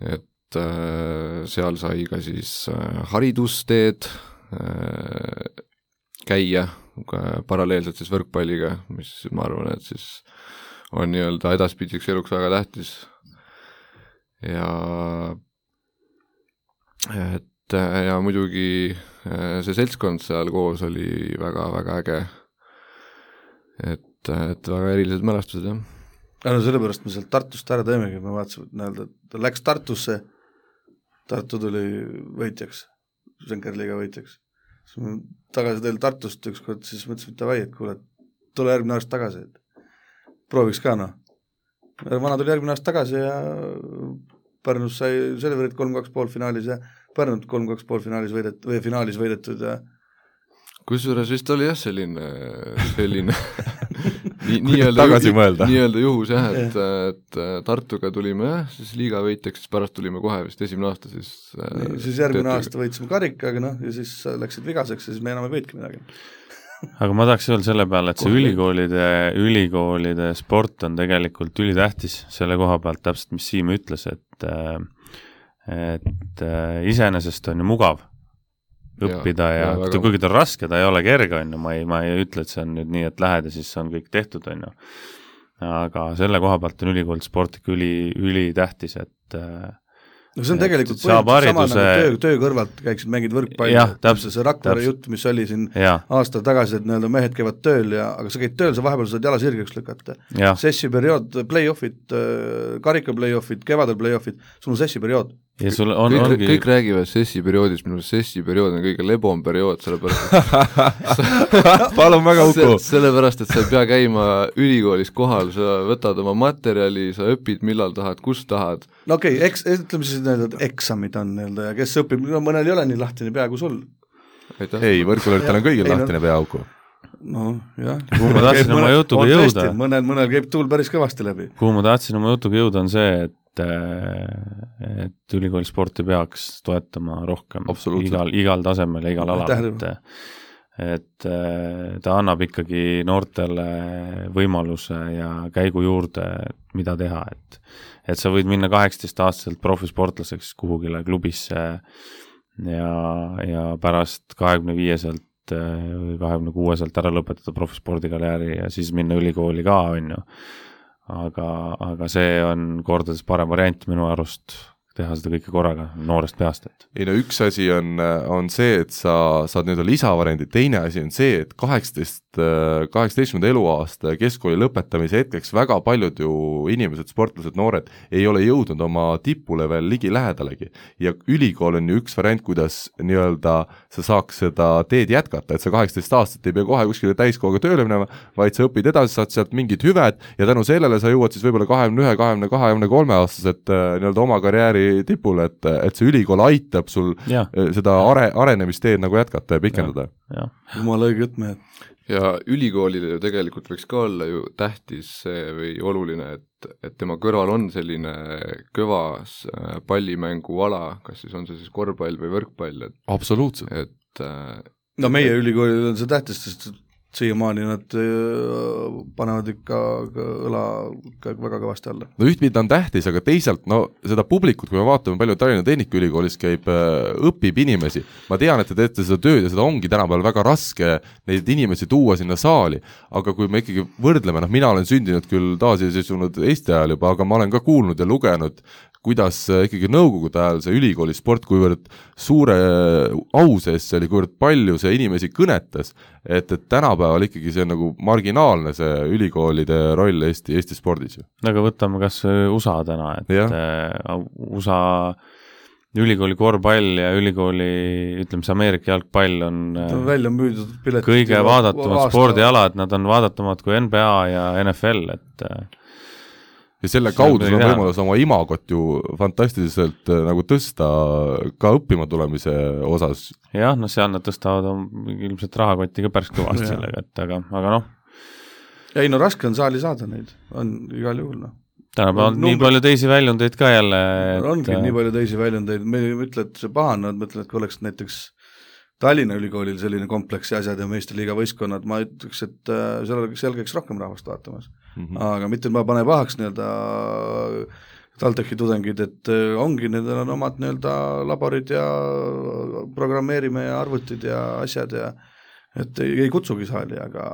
Speaker 4: et seal sai ka siis äh, haridusteed äh, käia paralleelselt siis võrkpalliga, mis ma arvan, et siis on nii-öelda edaspidiseks eluks väga tähtis. ja et ja muidugi see seltskond seal koos oli väga-väga äge. et, et väga erilised mälestused, jah
Speaker 3: ja no sellepärast me sealt Tartust ära teemegi, me vaatasime, et nii-öelda ta läks Tartusse, Tartu tuli võitjaks, Schenkerliga võitjaks. siis me tagasi teel Tartust ükskord, siis mõtlesime, et davai, et kuule, tule järgmine aasta tagasi, et prooviks ka noh. vana tuli järgmine aasta tagasi ja Pärnus sai Selverit kolm-kaks poolfinaalis ja Pärnut kolm-kaks poolfinaalis võidet- või finaalis võidetud ja
Speaker 4: kusjuures vist oli jah, selline, selline nii, nii-öelda
Speaker 1: tagasi mõelda.
Speaker 4: nii-öelda juhus jah, et, et Tartuga tulime jah, siis liiga võitjaks, siis pärast tulime kohe vist esimene aasta siis
Speaker 3: Nii, siis järgmine aasta võitsime karikaga, noh, ja siis läksid vigaseks ja siis me enam ei võitki midagi.
Speaker 2: aga ma tahaks öelda selle peale, et see ülikoolide, ülikoolide sport on tegelikult ülitähtis selle koha pealt täpselt, mis Siim ütles, et et äh, iseenesest on ju mugav õppida ja,
Speaker 4: ja
Speaker 2: ja kuigi ta on raske, ta ei ole kerge, on ju, ma ei, ma ei ütle, et see on nüüd nii, et lähed ja siis on kõik tehtud, on ju. aga selle koha pealt on ülikooli sport ikka üli, ülitähtis, et äh,
Speaker 3: no see on
Speaker 2: Et
Speaker 3: tegelikult põhimõtteliselt sama nagu töö, töö kõrvalt käiksid, mängid võrkpalli, see Rakvere jutt, mis oli siin
Speaker 2: jaa,
Speaker 3: aasta tagasi, et nii-öelda mehed käivad tööl ja aga sa käid tööl, sa vahepeal saad jala sirgeks lükata. sessi periood, play-off'id, karika play-off'id, kevadel play-off'id, sul on sessi periood.
Speaker 2: Ja sul on,
Speaker 4: kõik,
Speaker 2: ongi
Speaker 4: kõik räägivad sessi perioodist, minu meelest sessi periood on kõige lebom periood, sellepärast et
Speaker 1: palun väga, Uku
Speaker 4: se-. sellepärast, et sa ei pea käima ülikoolis kohal, sa võtad oma materjali, sa õpid, millal tahad, kus tahad,
Speaker 3: no okei okay,, eks, ütleme siis nii-öelda, et eksamid on nii-öelda ja kes õpib, no mõnel ei ole nii lahtine pea kui sul.
Speaker 1: ei, võrkpalluritel on kõigil
Speaker 3: Ei, no-
Speaker 1: lahtine pea, Uku.
Speaker 3: noh, jah.
Speaker 2: kuhu ma tahtsin oma jutuga jõuda,
Speaker 3: mõnel, mõnel käib tuul päris kõvasti läbi.
Speaker 2: kuhu ma tahtsin oma jutuga jõuda, on see, et et ülikooli sporti peaks toetama rohkem igal, igal tasemel ja igal alal, et et äh, ta annab ikkagi noortele võimaluse ja käigu juurde, mida teha, et et sa võid minna kaheksateistaastaselt profisportlaseks kuhugile klubisse ja, ja pärast kahekümne viieselt või kahekümne kuueselt ära lõpetada profispordikarjääri ja siis minna ülikooli ka, on ju aga, aga see on kordades parem variant minu arust, teha seda kõike korraga noorest peast, et.
Speaker 1: Ei no üks asi on, on see, et sa saad nii-öelda lisavariandi, teine asi on see, et kaheksateist, kaheksateistkümnenda eluaasta ja keskkooli lõpetamise hetkeks väga paljud ju inimesed, sportlased, noored ei ole jõudnud oma tipule veel ligilähedalegi. ja ülikool on ju üks variant, kuidas nii-öelda sa saaks seda teed jätkata, et sa kaheksateist aastat ei pea kohe kuskile täiskohaga tööle minema, vaid sa õpid edasi, saad sealt mingid hüved ja tänu sellele sa jõuad siis võib-olla kahekümne ühe, kahekümne kahe, kahekümne kolme aastaselt äh, nii-öelda oma karjääri tipule, et, et see ülikool aitab sul
Speaker 2: jah,
Speaker 1: äh, seda are-, arenemisteed nagu jätkata ja pikendada.
Speaker 3: jumala õige jutt, mehed.
Speaker 4: ja ülikoolile ju tegelikult võiks ka olla ju tähtis see või oluline, et, et tema kõrval on selline kõvas äh, pallimänguala, kas siis on see siis korvpall või võrkpall, et,
Speaker 1: absoluutselt.
Speaker 4: et äh,
Speaker 3: no meie ülikoolil on see tähtis, sest siiamaani nad äh, panevad ikka ka õla ikka väga kõvasti alla.
Speaker 1: no ühtpidi on tähtis, aga teisalt no seda publikut, kui me vaatame, palju Tallinna Tehnikaülikoolis käib, õpib inimesi, ma tean, et te teete seda tööd ja seda ongi tänapäeval väga raske neid inimesi tuua sinna saali, aga kui me ikkagi võrdleme, noh mina olen sündinud küll taasiseseisvunud Eesti ajal juba, aga ma olen ka kuulnud ja lugenud kuidas äh, ikkagi nõukogude ajal see ülikooli sport, kuivõrd suure au sees see oli, kuivõrd palju see inimesi kõnetas, et, et tänapäeval ikkagi see on nagu marginaalne, see ülikoolide roll Eesti, Eesti spordis ju.
Speaker 2: aga võtame kas või USA täna, et äh, USA ülikooli korvpall ja ülikooli, ütleme siis Ameerika jalgpall on äh,
Speaker 3: välja müüdud piletid
Speaker 2: kõige vaadatumad spordialad, nad on vaadatumad kui NBA ja NFL, et äh,
Speaker 1: ja selle kaudu sul on võimalus oma imagot ju fantastiliselt äh, nagu tõsta ka õppima tulemise osas.
Speaker 2: jah, noh, seal nad tõstavad ilmselt rahakotti ka päris kõvasti sellega, et aga, aga noh,
Speaker 3: ei no raske on saali saada neid, on igal juhul noh.
Speaker 2: tänapäeval on nii palju teisi väljundeid ka jälle,
Speaker 3: ongi
Speaker 2: et
Speaker 3: nii palju teisi väljundeid, me ei ütle, et see paha on, nad mõtlevad, et kui oleks näiteks Tallinna Ülikoolil selline kompleks ja asjad ja meistriliiga võistkonnad, ma ütleks, et äh, seal, seal käiks rohkem rahvast vaatamas.
Speaker 1: Mhm.
Speaker 3: aga mitte, ma pane pahaks nii-öelda TalTechi tudengid, et äh, ongi, nendel on omad nii-öelda laborid ja programmeerime ja arvutid ja asjad ja et ei, ei kutsugi saali, aga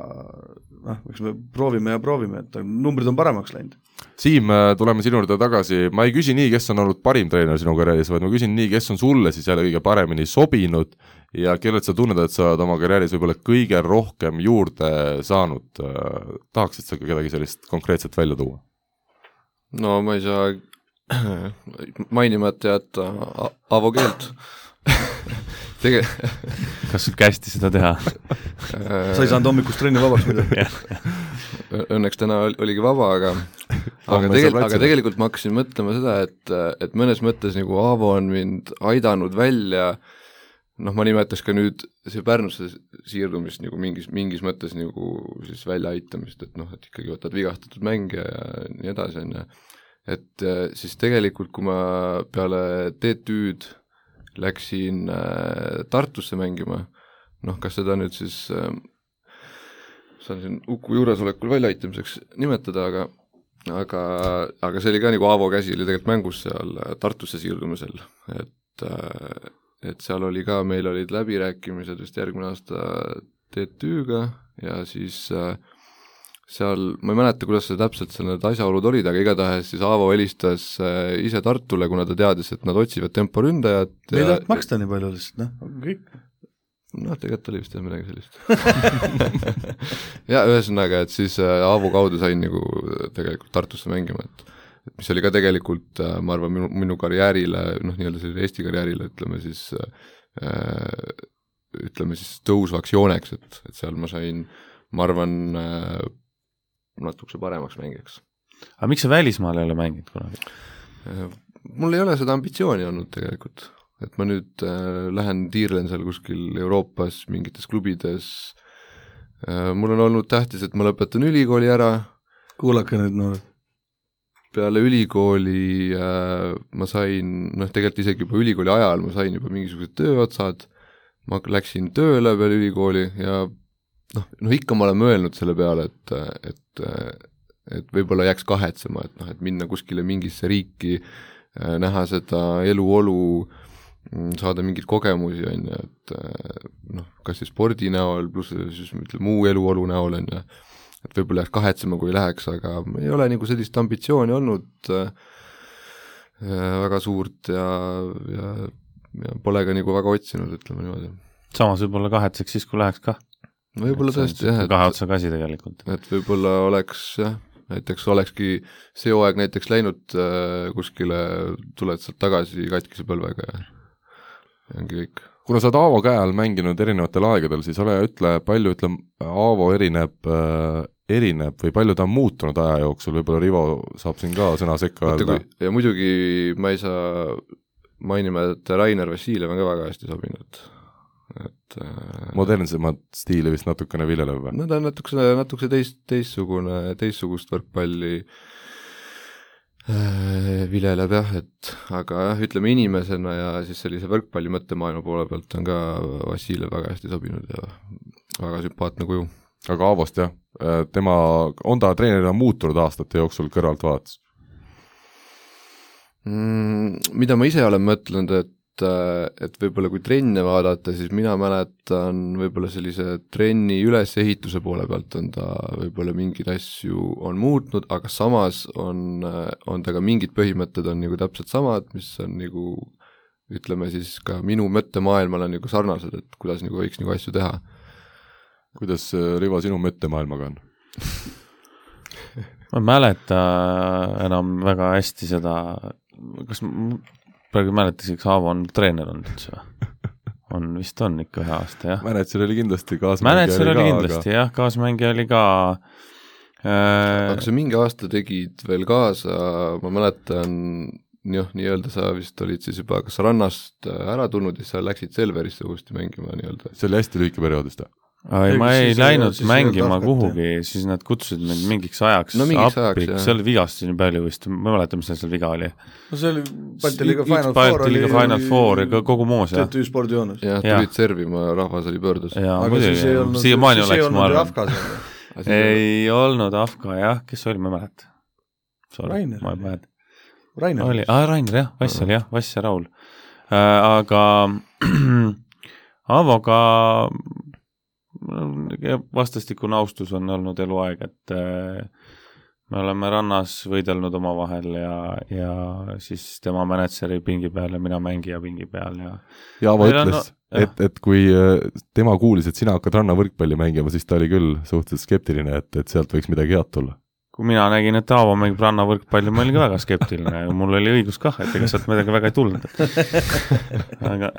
Speaker 3: noh, eks me proovime ja proovime, et numbrid on paremaks läinud.
Speaker 1: Siim, äh, tuleme sinu juurde tagasi, ma ei küsi nii, kes on olnud parim treener sinu karjääris, vaid ma küsin nii, kes on sulle siis jälle kõige paremini sobinud ja kellelt sa tunned, et sa oled oma karjääris võib-olla kõige rohkem juurde saanud, äh, tahaksid sa ka kedagi sellist konkreetset välja tuua?
Speaker 4: no ma ei saa mainimata jätta Avo Keelt. Tege-.
Speaker 2: kas sul kästi seda teha?
Speaker 3: Sa ei saanud hommikust trenni vabaks muidugi
Speaker 4: Õnneks täna oligi vaba, aga aga tegelikult, aga tegelikult ma hakkasin mõtlema seda, et, et mõnes mõttes nagu Aavo on mind aidanud välja noh, ma nimetaks ka nüüd see Pärnusse siirdumist nagu mingis, mingis mõttes nagu siis väljaaitamist, et noh, et ikkagi võtad vigastatud mängija ja nii edasi, on ju. et siis tegelikult, kui ma peale TTÜ-d läksin äh, Tartusse mängima, noh, kas seda nüüd siis äh, saan siin Uku juuresolekul väljaaitamiseks nimetada, aga aga, aga see oli ka nagu Aavo käsi oli tegelikult mängus seal Tartusse siirdumisel, et äh, et seal oli ka, meil olid läbirääkimised vist järgmine aasta TTÜ-ga ja siis äh, seal, ma ei mäleta, kuidas see täpselt seal need asjaolud olid, aga igatahes siis Aavo helistas äh, ise Tartule, kuna ta teadis, et nad otsivad temporündajat.
Speaker 3: ei tahtnud maksta nii palju lihtsalt, noh, kõik
Speaker 4: noh, tegelikult oli vist jah midagi sellist ja ühesõnaga, et siis äh, Aavo kaudu sain nagu tegelikult Tartusse mängima, et mis oli ka tegelikult, äh, ma arvan, minu, minu karjäärile, noh, nii-öelda sellele Eesti karjäärile, ütleme siis äh, ütleme siis tõusvaks jooneks, et, et seal ma sain, ma arvan äh,, natukese paremaks mängijaks.
Speaker 2: aga miks sa välismaal ei ole mänginud kunagi
Speaker 4: mul ei ole seda ambitsiooni olnud tegelikult et ma nüüd äh, lähen tiirlen seal kuskil Euroopas mingites klubides äh,, mul on olnud tähtis, et ma lõpetan ülikooli ära.
Speaker 3: kuulake nüüd noored.
Speaker 4: Peale ülikooli äh, ma sain, noh tegelikult isegi juba ülikooli ajal ma sain juba mingisugused tööotsad, ma läksin tööle peale ülikooli ja noh, noh ikka ma olen mõelnud selle peale, et, et et võib-olla jääks kahetsema, et noh, et minna kuskile mingisse riiki, äh, näha seda eluolu Mm, saada mingeid kogemusi, on ju, et äh, noh, kas siis spordi näol, pluss siis ütleme, muu eluolu näol, on ju, et võib-olla jääks kahetsema, kui läheks, aga ei ole nagu sellist ambitsiooni olnud äh, äh, väga suurt ja, ja, ja pole ka nagu väga otsinud, ütleme niimoodi.
Speaker 2: samas võib-olla kahetseks siis, kui läheks kah.
Speaker 4: võib-olla tõesti jah,
Speaker 2: et kahe otsaga asi tegelikult.
Speaker 4: et võib-olla oleks jah, näiteks olekski see hooaeg näiteks läinud äh, kuskile, tuled sealt tagasi katkise põlvega ja ongi kõik.
Speaker 1: kuna sa oled Aavo käe all mänginud erinevatel aegadel, siis ole hea, ütle, palju, ütleme, Aavo erineb äh, erineb või palju ta on muutunud aja jooksul, võib-olla Rivo saab siin ka sõna sekka öelda.
Speaker 4: ja muidugi ma ei saa mainima, et Rainer Vassiljev on ka väga hästi sobinud, et
Speaker 1: äh, modernsemat stiili vist natukene viljelev või?
Speaker 4: no ta on natukese, natukese teist, teistsugune, teistsugust võrkpalli Äh, viljeleb jah, et aga jah, ütleme inimesena ja siis sellise võrkpalli mõttemaailma poole pealt on ka Vassiljev väga hästi sobinud ja väga sümpaatne kuju.
Speaker 1: Aga Aavost jah, äh, tema, on ta treenerina muutunud aastate jooksul kõrvaltvaates
Speaker 4: mm,? Mida ma ise olen mõtelnud, et et, äh, et võib-olla kui trenne vaadata, siis mina mäletan võib-olla sellise trenni ülesehituse poole pealt on ta võib-olla mingeid asju on muutnud, aga samas on, äh, on ta ka mingid põhimõtted on nagu täpselt samad, mis on nagu ütleme siis ka minu mõttemaailmale nagu sarnased, et kuidas nagu võiks nagu asju teha.
Speaker 1: Kuidas, äh, Rivo, sinu mõttemaailmaga on
Speaker 2: ma ei mäleta enam väga hästi seda, kas praegu ei mäleta isegi, kas Aavo on treener olnud üldse või? on, vist on ikka ühe aasta, jah.
Speaker 1: Mänetser oli kindlasti kaasmängija
Speaker 2: Mänetser oli kindlasti aga... jah, kaasmängija oli ka
Speaker 4: äh... aga sa mingi aasta tegid veel kaasa, ma mäletan, jah, nii-öelda sa vist olid siis juba kas rannast ära tulnud ja siis sa läksid Selverisse uuesti mängima nii-öelda.
Speaker 1: see oli hästi lühike periood vist või?
Speaker 2: Ei, ma ei läinud mängima kuhugi, siis nad kutsusid mind mingiks ajaks
Speaker 4: no, mingiks appi,
Speaker 2: seal vigastusi nii palju vist, ma ei mäleta, mis seal viga oli.
Speaker 3: no see oli Balti liiga Final Four
Speaker 2: Balti liiga Final Four ja kogu moos,
Speaker 3: jah. TTÜ spordijoones.
Speaker 4: jah, tulid servima, rahvas oli pöördus.
Speaker 2: jaa, muidugi, siiamaani oleks, ma arvan. ei olnud Afka jah, kes oli, ma ei mäleta. ma ei mäleta.
Speaker 3: Rainer
Speaker 2: oli, aa Rainer jah, Vass oli jah, Vass ja Raul äh,. aga Avoga vastastikune austus on olnud eluaeg, et äh, me oleme rannas võidelnud omavahel ja, ja siis tema mänedžeri pingi peal ja mina mängija pingi peal ja
Speaker 1: ja Aavo
Speaker 2: Meil on-
Speaker 1: ütles,
Speaker 2: jah.
Speaker 1: et, et kui äh, tema kuulis, et sina hakkad rannavõrkpalli mängima, siis ta oli küll suhteliselt skeptiline, et, et sealt võiks midagi head tulla.
Speaker 2: Kui mina nägin, et Aavo mängib rannavõrkpalli, ma olin ka väga skeptiline ja mul oli õigus kah, et ega sealt midagi väga ei tulnud. aga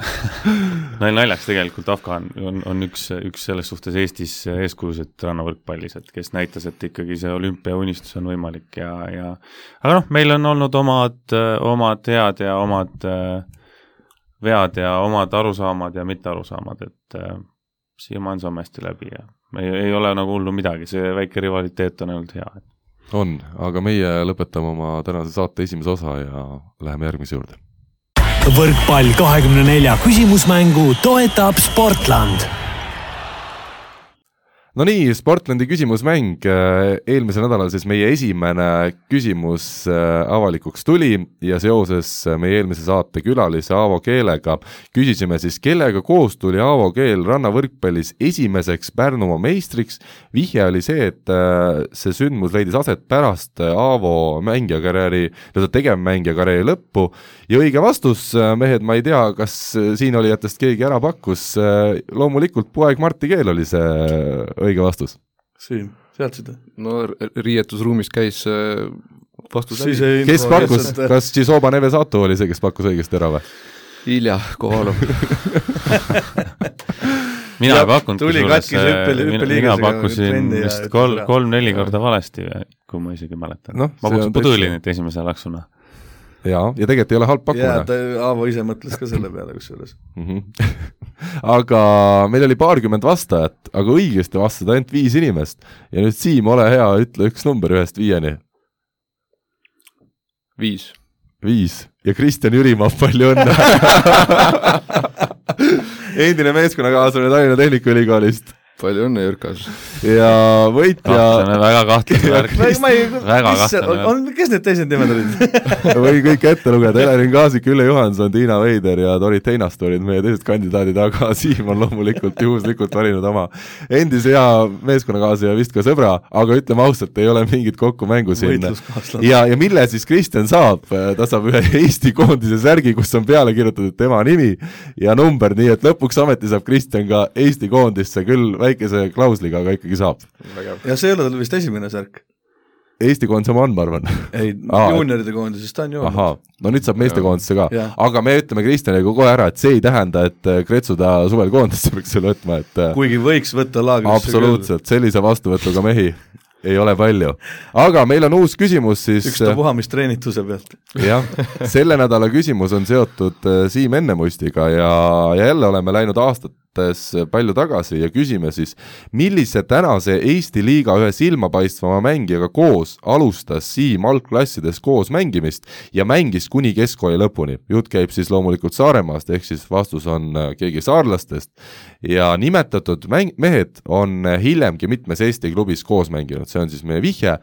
Speaker 2: nali naljaks tegelikult Afgan on, on üks, üks selles suhtes Eestis eeskujusid rannavõrkpallis, et kes näitas, et ikkagi see olümpiaunistus on võimalik ja, ja aga noh, meil on olnud omad, omad head ja omad vead ja omad arusaamad ja mittearusaamad, et äh, siiamaani saame hästi läbi ja ei, ei ole nagu hullu midagi, see väike rivaliteet on ainult hea
Speaker 1: on, aga meie lõpetame oma tänase saate esimese osa ja läheme järgmise juurde.
Speaker 5: võrkpall kahekümne nelja küsimusmängu toetab Sportland
Speaker 1: no nii, Sportlandi küsimusmäng, eelmisel nädalal siis meie esimene küsimus äh, avalikuks tuli ja seoses äh, meie eelmise saate külalise Aavo Keelega küsisime siis, kellega koos tuli Aavo Keel rannavõrkpallis esimeseks Pärnumaa meistriks. vihje oli see, et äh, see sündmus leidis aset pärast äh, Aavo mängijakarjääri, nii-öelda tegevmängija karjääri lõppu ja õige vastus, mehed, ma ei tea, kas äh, siinolijatest keegi ära pakkus, loomulikult poeg Martti Keel oli see äh, õige vastus.
Speaker 3: Siim, teadsid
Speaker 4: no riietusruumis käis äh, vastus
Speaker 3: siis
Speaker 4: läbi.
Speaker 3: ei
Speaker 1: kes pakkus,
Speaker 3: lihtsalt-
Speaker 1: kas Tšisoba Nevesato oli see, kes pakkus õigesti ära või?
Speaker 4: Ilja Kovalov.
Speaker 2: mina ei pakkunud
Speaker 3: tuli
Speaker 2: kusjuures,
Speaker 3: katkise hüppe-
Speaker 2: äh, mina- mina
Speaker 3: hüppeliigasega
Speaker 2: pakkusin vist kolm kolm-neli korda valesti, kui ma isegi mäletan
Speaker 1: Noh,
Speaker 2: no,. ma pakkusin Podulinit esimese laksuna.
Speaker 1: jaa, ja tegelikult ei ole halb
Speaker 3: jaa,
Speaker 1: pakkumine
Speaker 3: ta, Aavo ise mõtles ka selle peale kusjuures.
Speaker 1: mm. -hmm. aga meil oli paarkümmend vastajat, aga õigesti vastas ainult viis inimest. ja nüüd Siim, ole hea, ütle üks number ühest viieni.
Speaker 4: viis.
Speaker 1: viis ja Kristjan Jürimaa, palju õnne endine meeskonnakaaslane Tallinna Tehnikaülikoolist
Speaker 4: palju õnne, Jürkas.
Speaker 1: ja võitja
Speaker 2: kahtlane, väga kahtlane värk. väga kahtlane värk.
Speaker 3: on, kes need teised nimed olid?
Speaker 1: võin kõik ette lugeda, Helerin Kaasik, Ülle Johanson, Tiina Veider ja Tori Teinaste olid meie teised kandidaadid, aga Siim on loomulikult juhuslikult valinud oma endise hea meeskonnakaaslase ja vist ka sõbra, aga ütleme ausalt, ei ole mingit kokkumängu siin. ja, ja mille siis Kristjan saab, ta saab ühe Eesti koondise särgi, kus on peale kirjutatud tema nimi ja number, nii et lõpuks ometi saab Kristjan ka Eesti koondisse, küll väikese klausliga, aga ikkagi saab.
Speaker 3: ja see ei ole tal vist esimene särk.
Speaker 1: Eesti koondis oma on, ma arvan.
Speaker 3: Ei juunioride koondises ta on ju
Speaker 1: ahaa, no nüüd saab meestekoondisse ka. Aga me ütleme Kristjanile kohe ära, et see ei tähenda, et äh, Kretsu ta suvel koondisse peaks selle võtma, et äh,
Speaker 3: kuigi võiks võtta laagrisse
Speaker 1: absoluutselt, sellise vastuvõtuga mehi ei ole palju. aga meil on uus küsimus siis äh,
Speaker 3: ükstapuha, mis treenituse pealt.
Speaker 1: jah, selle nädala küsimus on seotud äh, Siim Ennemustiga ja, ja jälle oleme läinud aastates palju tagasi ja küsime siis, millise tänase Eesti liiga ühe silmapaistvama mängijaga koos alustas Siim algklassides koos mängimist ja mängis kuni keskkooli lõpuni. jutt käib siis loomulikult Saaremaast, ehk siis vastus on äh, keegi saarlastest. Ja nimetatud mäng, mehed on äh, hiljemgi mitmes Eesti klubis koos mänginud, see on siis meie vihje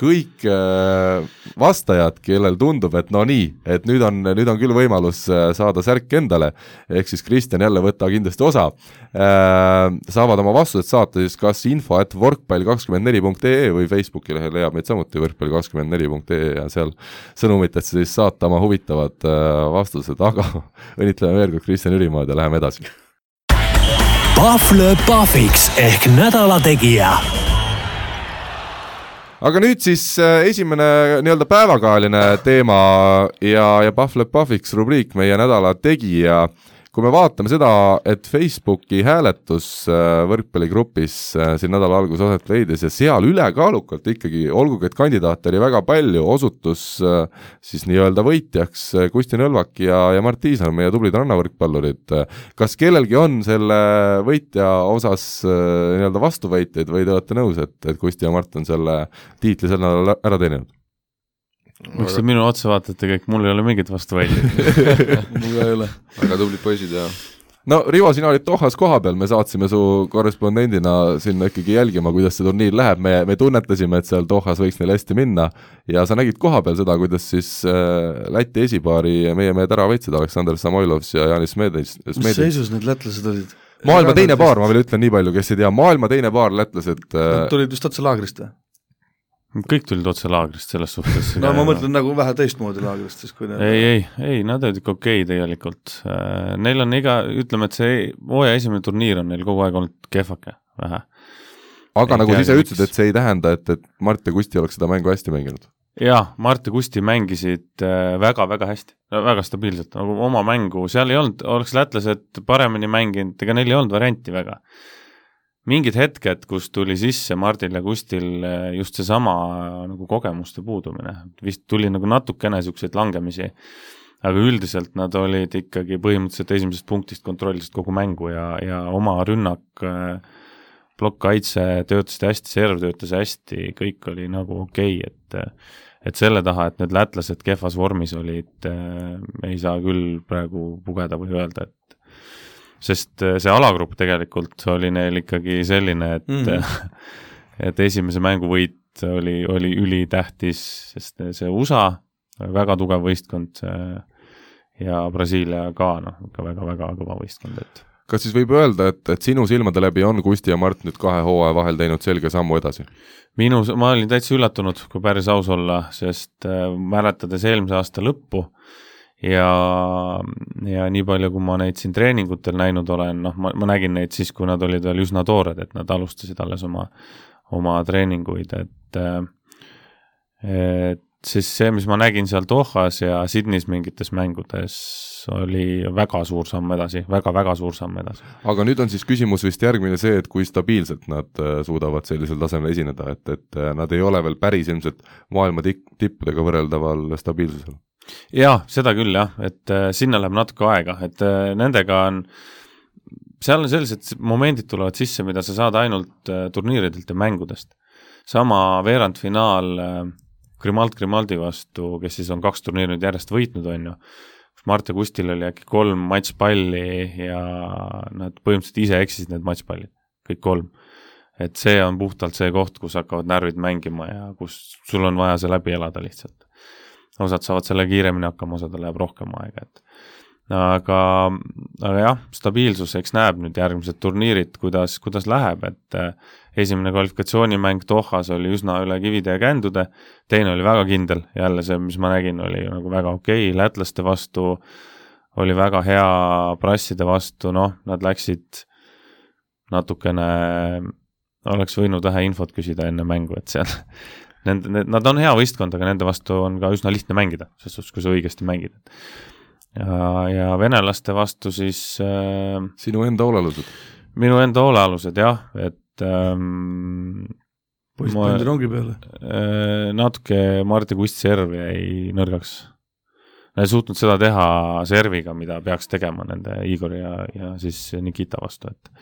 Speaker 1: kõik äh, vastajad, kellel tundub, et no nii, et nüüd on, nüüd on küll võimalus äh, saada särk endale, ehk siis Kristjan jälle võta kindlasti osa. Äh,, saavad oma vastused saata siis kas info at võrkpall kakskümmend neli punkt ee või Facebooki lehel leiab meid samuti võrkpall kakskümmend neli punkt ee ja seal sõnumitesse siis saata oma huvitavad vastused, aga õnnitleme veel kord Kristjan Jürimaad ja läheme edasi.
Speaker 5: Pahv lööb pahviks ehk nädala tegija
Speaker 1: aga nüüd siis äh, esimene nii-öelda päevakajaline teema ja, ja Pahv lööb pahviks rubriik Meie nädala tegija. Kui me vaatame seda, et Facebooki hääletus äh, võrkpalligrupis äh, siin nädala alguses aset leidis ja seal ülekaalukalt ikkagi, olgugi et kandidaate oli väga palju, osutus äh, siis nii-öelda võitjaks Kusti Nõlvak ja, ja Mart Tiisar, meie tublid rannavõrkpallurid. kas kellelgi on selle võitja osas nii-öelda vastuvõitjaid või te olete nõus, et, et Kusti ja Mart on selle tiitli sel nädalal ära teeninud?
Speaker 2: Miks te minu otsa vaatate kõik, mul ei ole mingit vastuvõtjaid.
Speaker 3: mul ka ei ole.
Speaker 4: väga tublid poisid ja
Speaker 1: no Rivo, sina olid Dohas kohapeal, me saatsime su korrespondendina sinna ikkagi jälgima, kuidas see turniir läheb, me, me tunnetasime, et seal Dohas võiks neil hästi minna ja sa nägid kohapeal seda, kuidas siis äh, Läti esipaari meie mehed ära võitsid, Aleksandr Samoilovs ja Janis Smedis.
Speaker 3: mis seisus need lätlased olid?
Speaker 1: maailma teine paar, ma veel ütlen nii palju, kes ei tea, maailma teine paar lätlased äh,
Speaker 3: Nad tulid just otse laagrist või?
Speaker 2: Kõik tulid otse laagrist selles suhtes.
Speaker 3: no ma mõtlen nagu vähe teistmoodi laagrist, siis kui
Speaker 2: need ei, ei, ei, nad olid ikka okei okay tegelikult. Äh, neil on iga, ütleme, et see hooaja esimene turniir on neil kogu aeg olnud kehvake, vähe.
Speaker 1: aga ei nagu sa ise ütlesid, et see ei tähenda, et, et Mart ja Kusti oleks seda mängu hästi mänginud?
Speaker 2: jah, Mart ja Kusti mängisid väga-väga äh, hästi, väga stabiilselt, nagu oma mängu, seal ei olnud, oleks lätlased paremini mänginud, ega neil ei olnud varianti väga mingid hetked, kus tuli sisse Mardil ja Kustil eh, just seesama nagu kogemuste puudumine, vist tuli nagu natukene niisuguseid langemisi, aga üldiselt nad olid ikkagi põhimõtteliselt esimesest punktist kontrollisid kogu mängu ja, ja oma rünnak, eh, plokkkaitse töötasid hästi, serv töötas hästi, kõik oli nagu okei okay,, et et selle taha, et need lätlased kehvas vormis olid ei saa küll praegu pugeda või öelda, et sest äh, see alagrupp tegelikult oli neil ikkagi selline, et mm -hmm. et esimese mängu võit oli, oli ülitähtis, sest see USA, väga tugev võistkond ja Brasiilia ka noh, ikka väga-väga kõva võistkond, et
Speaker 1: kas siis võib öelda, et, et sinu silmade läbi on Kusti ja Mart nüüd kahe hooaja vahel teinud selge sammu edasi?
Speaker 2: minu, ma olin täitsa üllatunud, kui päris aus olla, sest äh, mäletades eelmise aasta lõppu äh,, ja, ja nii palju, kui ma neid siin treeningutel näinud olen, noh, ma, ma nägin neid siis, kui nad olid veel üsna toored, et nad alustasid alles oma, oma treeninguid, et et siis see, mis ma nägin seal Dohas ja Sydneys mingites mängudes, oli väga suur samm edasi väga,, väga-väga suur samm edasi.
Speaker 1: aga nüüd on siis küsimus vist järgmine see, et kui stabiilselt nad äh, suudavad sellisel tasemel esineda, et, et äh, nad ei ole veel päris ilmselt maailma tipp, tippudega võrreldaval stabiilsusel
Speaker 2: jah, seda küll jah, et äh, sinna läheb natuke aega, et nendega on, seal on sellised momendid tulevad sisse, mida sa saad ainult turniiridelt ja mängudest. sama veerandfinaal äh, Grimald Grimaldi vastu, kes siis on kaks turniiri nüüd järjest võitnud, on ju, kus Mart ja Kustil oli äkki kolm matšpalli ja nad põhimõtteliselt ise eksisid need matšpallid, kõik kolm. Et see on puhtalt see koht, kus hakkavad närvid mängima ja kus sul on vaja see läbi elada lihtsalt. Osad saavad selle kiiremini hakkama, osadel läheb rohkem aega, et aga, aga jah, stabiilsus, eks näeb nüüd järgmised turniirid, kuidas, kuidas läheb, et eh, esimene kvalifikatsioonimäng Dohas oli üsna üle kivide ja kändude, teine oli väga kindel, jälle see, mis ma nägin, oli nagu väga okei okay., lätlaste vastu oli väga hea, prasside vastu, noh, nad läksid natukene, oleks võinud vähe infot küsida enne mängu, et seal Nende, nad on hea võistkond, aga nende vastu on ka üsna lihtne mängida, selles suhtes, kui sa õigesti mängid. Ja, ja venelaste vastu siis äh,
Speaker 1: sinu enda hoolealused?
Speaker 2: minu enda hoolealused jah, et ähm,
Speaker 3: poiss pandi rongi peale
Speaker 2: äh,? natuke Martti Kust serv jäi nõrgaks. Nad ei suutnud seda teha serviga, mida peaks tegema nende Igor ja, ja siis Nikita vastu, et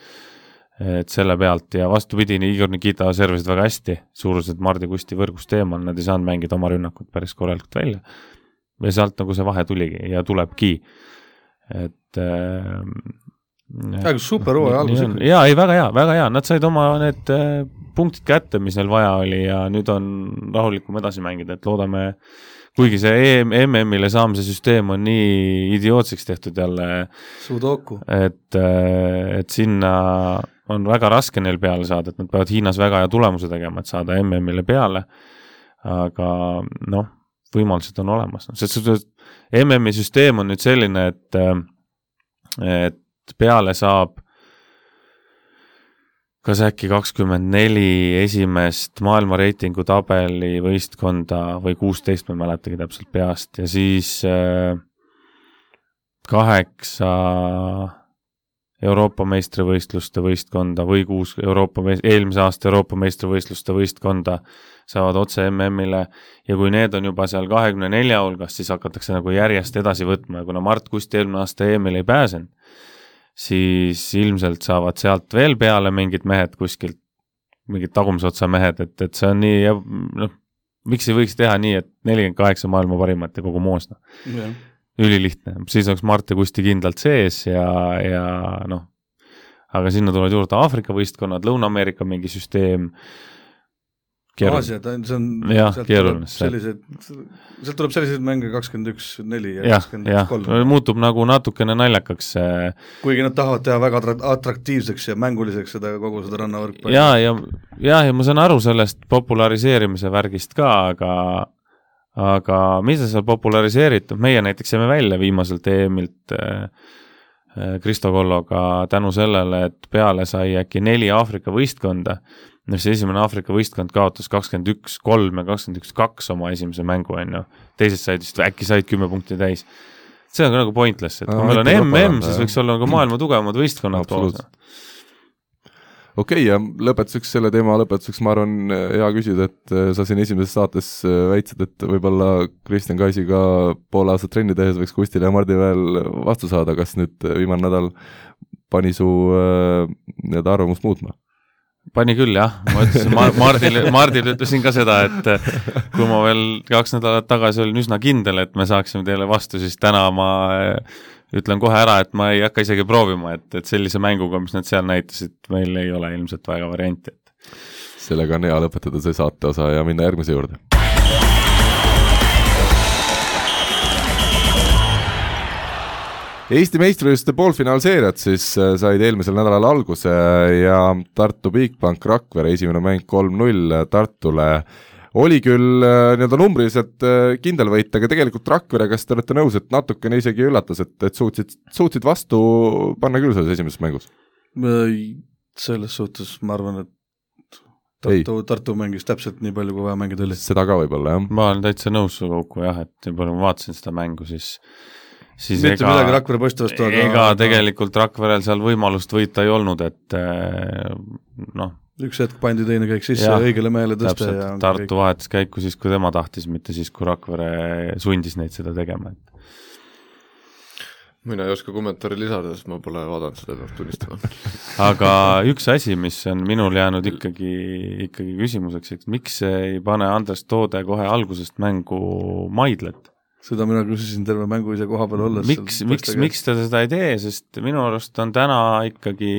Speaker 2: et selle pealt ja vastupidi, Igor Nikita servisid väga hästi, suuruselt Mardi Kusti võrgust eemal, nad ei saanud mängida oma rünnakut päris korralikult välja. Ja sealt nagu see vahe tuligi ja tulebki, et äh,
Speaker 3: väga super hooaja algus
Speaker 2: ikka. jaa, ei väga hea, väga hea, nad said oma need äh, punktid kätte, mis neil vaja oli ja nüüd on rahulikum edasi mängida, et loodame kuigi see EM, MM-ile saamise süsteem on nii idiootseks tehtud jälle.
Speaker 3: Sudoku.
Speaker 2: et, äh, et sinna on väga raske neil peale saada, et nad peavad Hiinas väga hea tulemuse tegema, et saada MM-ile peale. aga noh, võimalused on olemas, noh, suhtes MM-i süsteem on nüüd selline, et, et peale saab kas äkki kakskümmend neli esimest maailma reitingu tabeli võistkonda või kuusteist, ma ei mäletagi täpselt peast ja siis äh, kaheksa Euroopa meistrivõistluste võistkonda või kuus Euroopa, eelmise aasta Euroopa meistrivõistluste võistkonda saavad otse MM-ile ja kui need on juba seal kahekümne nelja hulgas, siis hakatakse nagu järjest edasi võtma. Ja kuna Mart Kusti eelmine aasta EM-ile ei pääsenud, siis ilmselt saavad sealt veel peale mingid mehed kuskilt, mingid tagumise otsa mehed, et, et see on nii ja noh, miks ei võiks teha nii, et nelikümmend kaheksa maailma parimat ja kogu moos, noh ülilihtne, siis oleks Mart ja Kusti kindlalt sees ja, ja noh, aga sinna tulevad juurde Aafrika võistkonnad, Lõuna-Ameerika mingi süsteem
Speaker 3: Aasia, ta on, see on
Speaker 2: jah, keeruline.
Speaker 3: sellised, sealt tuleb selliseid mänge kakskümmend üks, neli ja kakskümmend kolm.
Speaker 2: muutub nagu natukene naljakaks see
Speaker 3: kuigi nad tahavad teha väga atrak- atraktiivseks ja mänguliseks seda, kogu seda rannavõrkpalli.
Speaker 2: ja, ja, ja, ja ma saan aru sellest populariseerimise värgist ka, aga aga mida seal populariseeritud, meie näiteks jäime välja viimaselt EM-ilt äh, äh, Kristo Kolloga tänu sellele, et peale sai äkki neli Aafrika võistkonda noh, see esimene Aafrika võistkond kaotas kakskümmend üks, kolm ja kakskümmend üks, kaks oma esimese mängu, on ju. teised said vist, äkki said kümme punkti täis. see on ka nagu pointless, et kui meil on MM, siis võiks olla nagu maailma tugevamad võistkonnad koos.
Speaker 1: okei okay, ja lõpetuseks selle teema lõpetuseks ma arvan, hea küsida, et äh, sa siin esimeses saates äh, väitsid, et võib-olla Kristjan Kaisiga pool aastat trenni tehes võiks Kustil ja Mardil veel vastu saada, kas nüüd äh, viimane nädal pani su äh, nii-öelda arvamust muutma?
Speaker 2: Pani küll jah, ma ütlesin Mar, Mardile, Mardile ütlesin ka seda, et eh, kui ma veel kaks nädalat tagasi olin üsna kindel, et me saaksime teile vastu, siis täna ma eh, ütlen kohe ära, et ma ei hakka isegi proovima, et, et sellise mänguga, mis nad seal näitasid, meil ei ole ilmselt väga varianti, et
Speaker 1: sellega on hea lõpetada see saate osa ja minna järgmise juurde. Eesti meistrivõistluste poolfinaalseeriad siis äh, said eelmisel nädalal alguse ja Tartu Bigbank Rakvere esimene mäng kolm-null Tartule oli küll äh, nii-öelda numbriliselt äh, kindel võit, aga tegelikult Rakvere, kas te olete nõus, et natukene isegi üllatas, et, et suutsid, suutsid vastu panna küll selles esimeses mängus?
Speaker 3: selles suhtes ma arvan, et
Speaker 1: Ei.
Speaker 3: Tartu, Tartu mängis täpselt nii palju, kui vaja mängida oli.
Speaker 1: seda ka võib-olla, jah.
Speaker 2: ma olen täitsa nõus sinuga, Uku, jah, et palju ma vaatasin seda mängu, siis siis
Speaker 3: mitte
Speaker 2: ega,
Speaker 3: midagi Rakvere poiste vastu, aga
Speaker 2: ega tegelikult Rakverel seal võimalust võita ei olnud, et eh, noh,
Speaker 3: üks hetk pandi teine käik sisse ja õigele mehele tõsta
Speaker 2: täpselt,
Speaker 3: ja
Speaker 2: Tartu vahetas käiku siis, kui tema tahtis, mitte siis, kui Rakvere sundis neid seda tegema, et
Speaker 4: mina ei oska kommentaari lisada, sest ma pole vaadanud seda, peab tunnistama.
Speaker 2: aga üks asi, mis on minul jäänud ikkagi, ikkagi küsimuseks, et miks ei pane Andres Toode kohe algusest mängu Maidlet?
Speaker 3: Seda mina küsisin terve mängu ise koha peal olles.
Speaker 2: miks, miks, miks ta seda ei tee, sest minu arust on täna ikkagi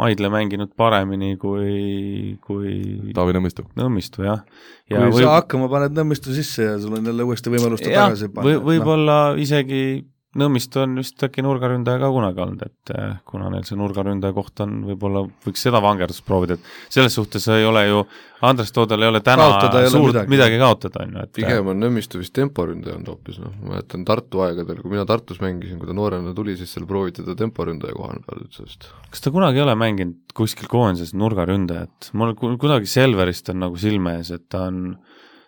Speaker 2: Maidle mänginud paremini kui, kui
Speaker 1: Taavi Nõmmistu.
Speaker 2: Nõmmistu, jah.
Speaker 3: kui ei võib... saa hakkama, paned Nõmmistu sisse ja sul on jälle uuesti võimalus ta tagasi panna
Speaker 2: või, võib-olla no. isegi Nõmmistu on vist äkki nurgaründaja ka kunagi olnud, et eh, kuna neil see nurgaründaja koht on, võib-olla võiks seda vangerdust proovida, et selles suhtes ei ole ju, Andres Toodal ei ole täna
Speaker 3: Kaotada ei ole
Speaker 2: suurt
Speaker 3: midagi.
Speaker 2: midagi kaotada, on ju, et
Speaker 4: pigem on Nõmmistu vist temporündaja olnud hoopis, noh, ma mäletan Tartu aegadel, kui mina Tartus mängisin, kui ta noorena tuli, siis seal prooviti teda temporündaja koha peal üldse vist.
Speaker 2: kas ta kunagi ei ole mänginud kuskil koondises nurgaründajat, mul ku- kuidagi Selverist on nagu silme ees, et ta on,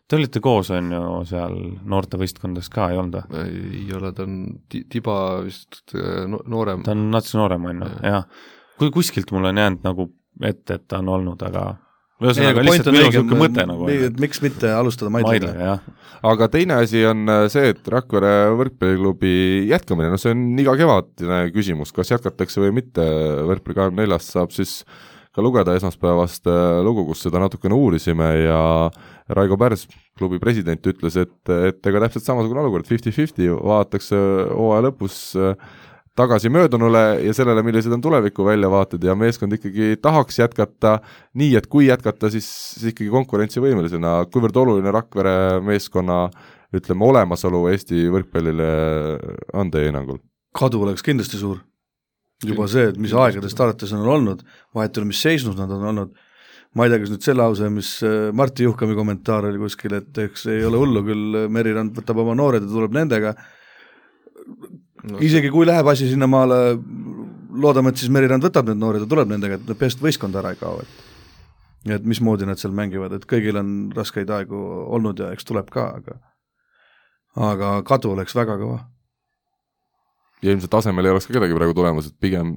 Speaker 2: te olite koos, on ju, seal noortevõistkondades ka, ei olnud või?
Speaker 4: ei ole, ta on ti-, tiba vist äh, no, noorem.
Speaker 2: ta on natuke noorem, on ju, jah. kui kuskilt mul on jäänud nagu ette, et ta on olnud, aga ühesõnaga lihtsalt minu niisugune mõte nagu on,
Speaker 3: et miks mitte alustada
Speaker 2: jah.
Speaker 1: aga teine asi on äh, see, et Rakvere võrkpalliklubi jätkamine, no see on iga kevadine küsimus, kas jätkatakse või mitte, võrkpalli kahekümne neljast saab siis ka lugeda esmaspäevast äh, lugu, kus seda natukene uurisime ja Raigo Pärs, klubi president, ütles, et, et ega täpselt samasugune olukord, fifty-fifty, vaadatakse hooaja lõpus äh, tagasi möödunule ja sellele, millised on tuleviku väljavaated ja meeskond ikkagi tahaks jätkata nii, et kui jätkata, siis, siis ikkagi konkurentsivõimelisena, kuivõrd oluline Rakvere meeskonna ütleme, olemasolu Eesti võrkpallile on teie hinnangul?
Speaker 3: kadu oleks kindlasti suur. juba see, et mis aegadest alates on olnud, vahet ei ole, mis seisus nad on olnud, ma ei tea, kas nüüd see lause, mis äh, Martti Juhkami kommentaar oli kuskil, et eks ei ole hullu küll, Merirand võtab oma noored ja tuleb nendega,
Speaker 4: no,
Speaker 3: isegi kui läheb asi sinnamaale, loodame, et siis Merirand võtab need noored ja tuleb nendega, et peast võistkond ära ei kao, et et mismoodi nad seal mängivad, et kõigil on raskeid aegu olnud ja eks tuleb ka, aga aga kadu oleks väga kõva.
Speaker 1: ja ilmselt tasemel ei oleks ka kedagi praegu tulemas, et pigem,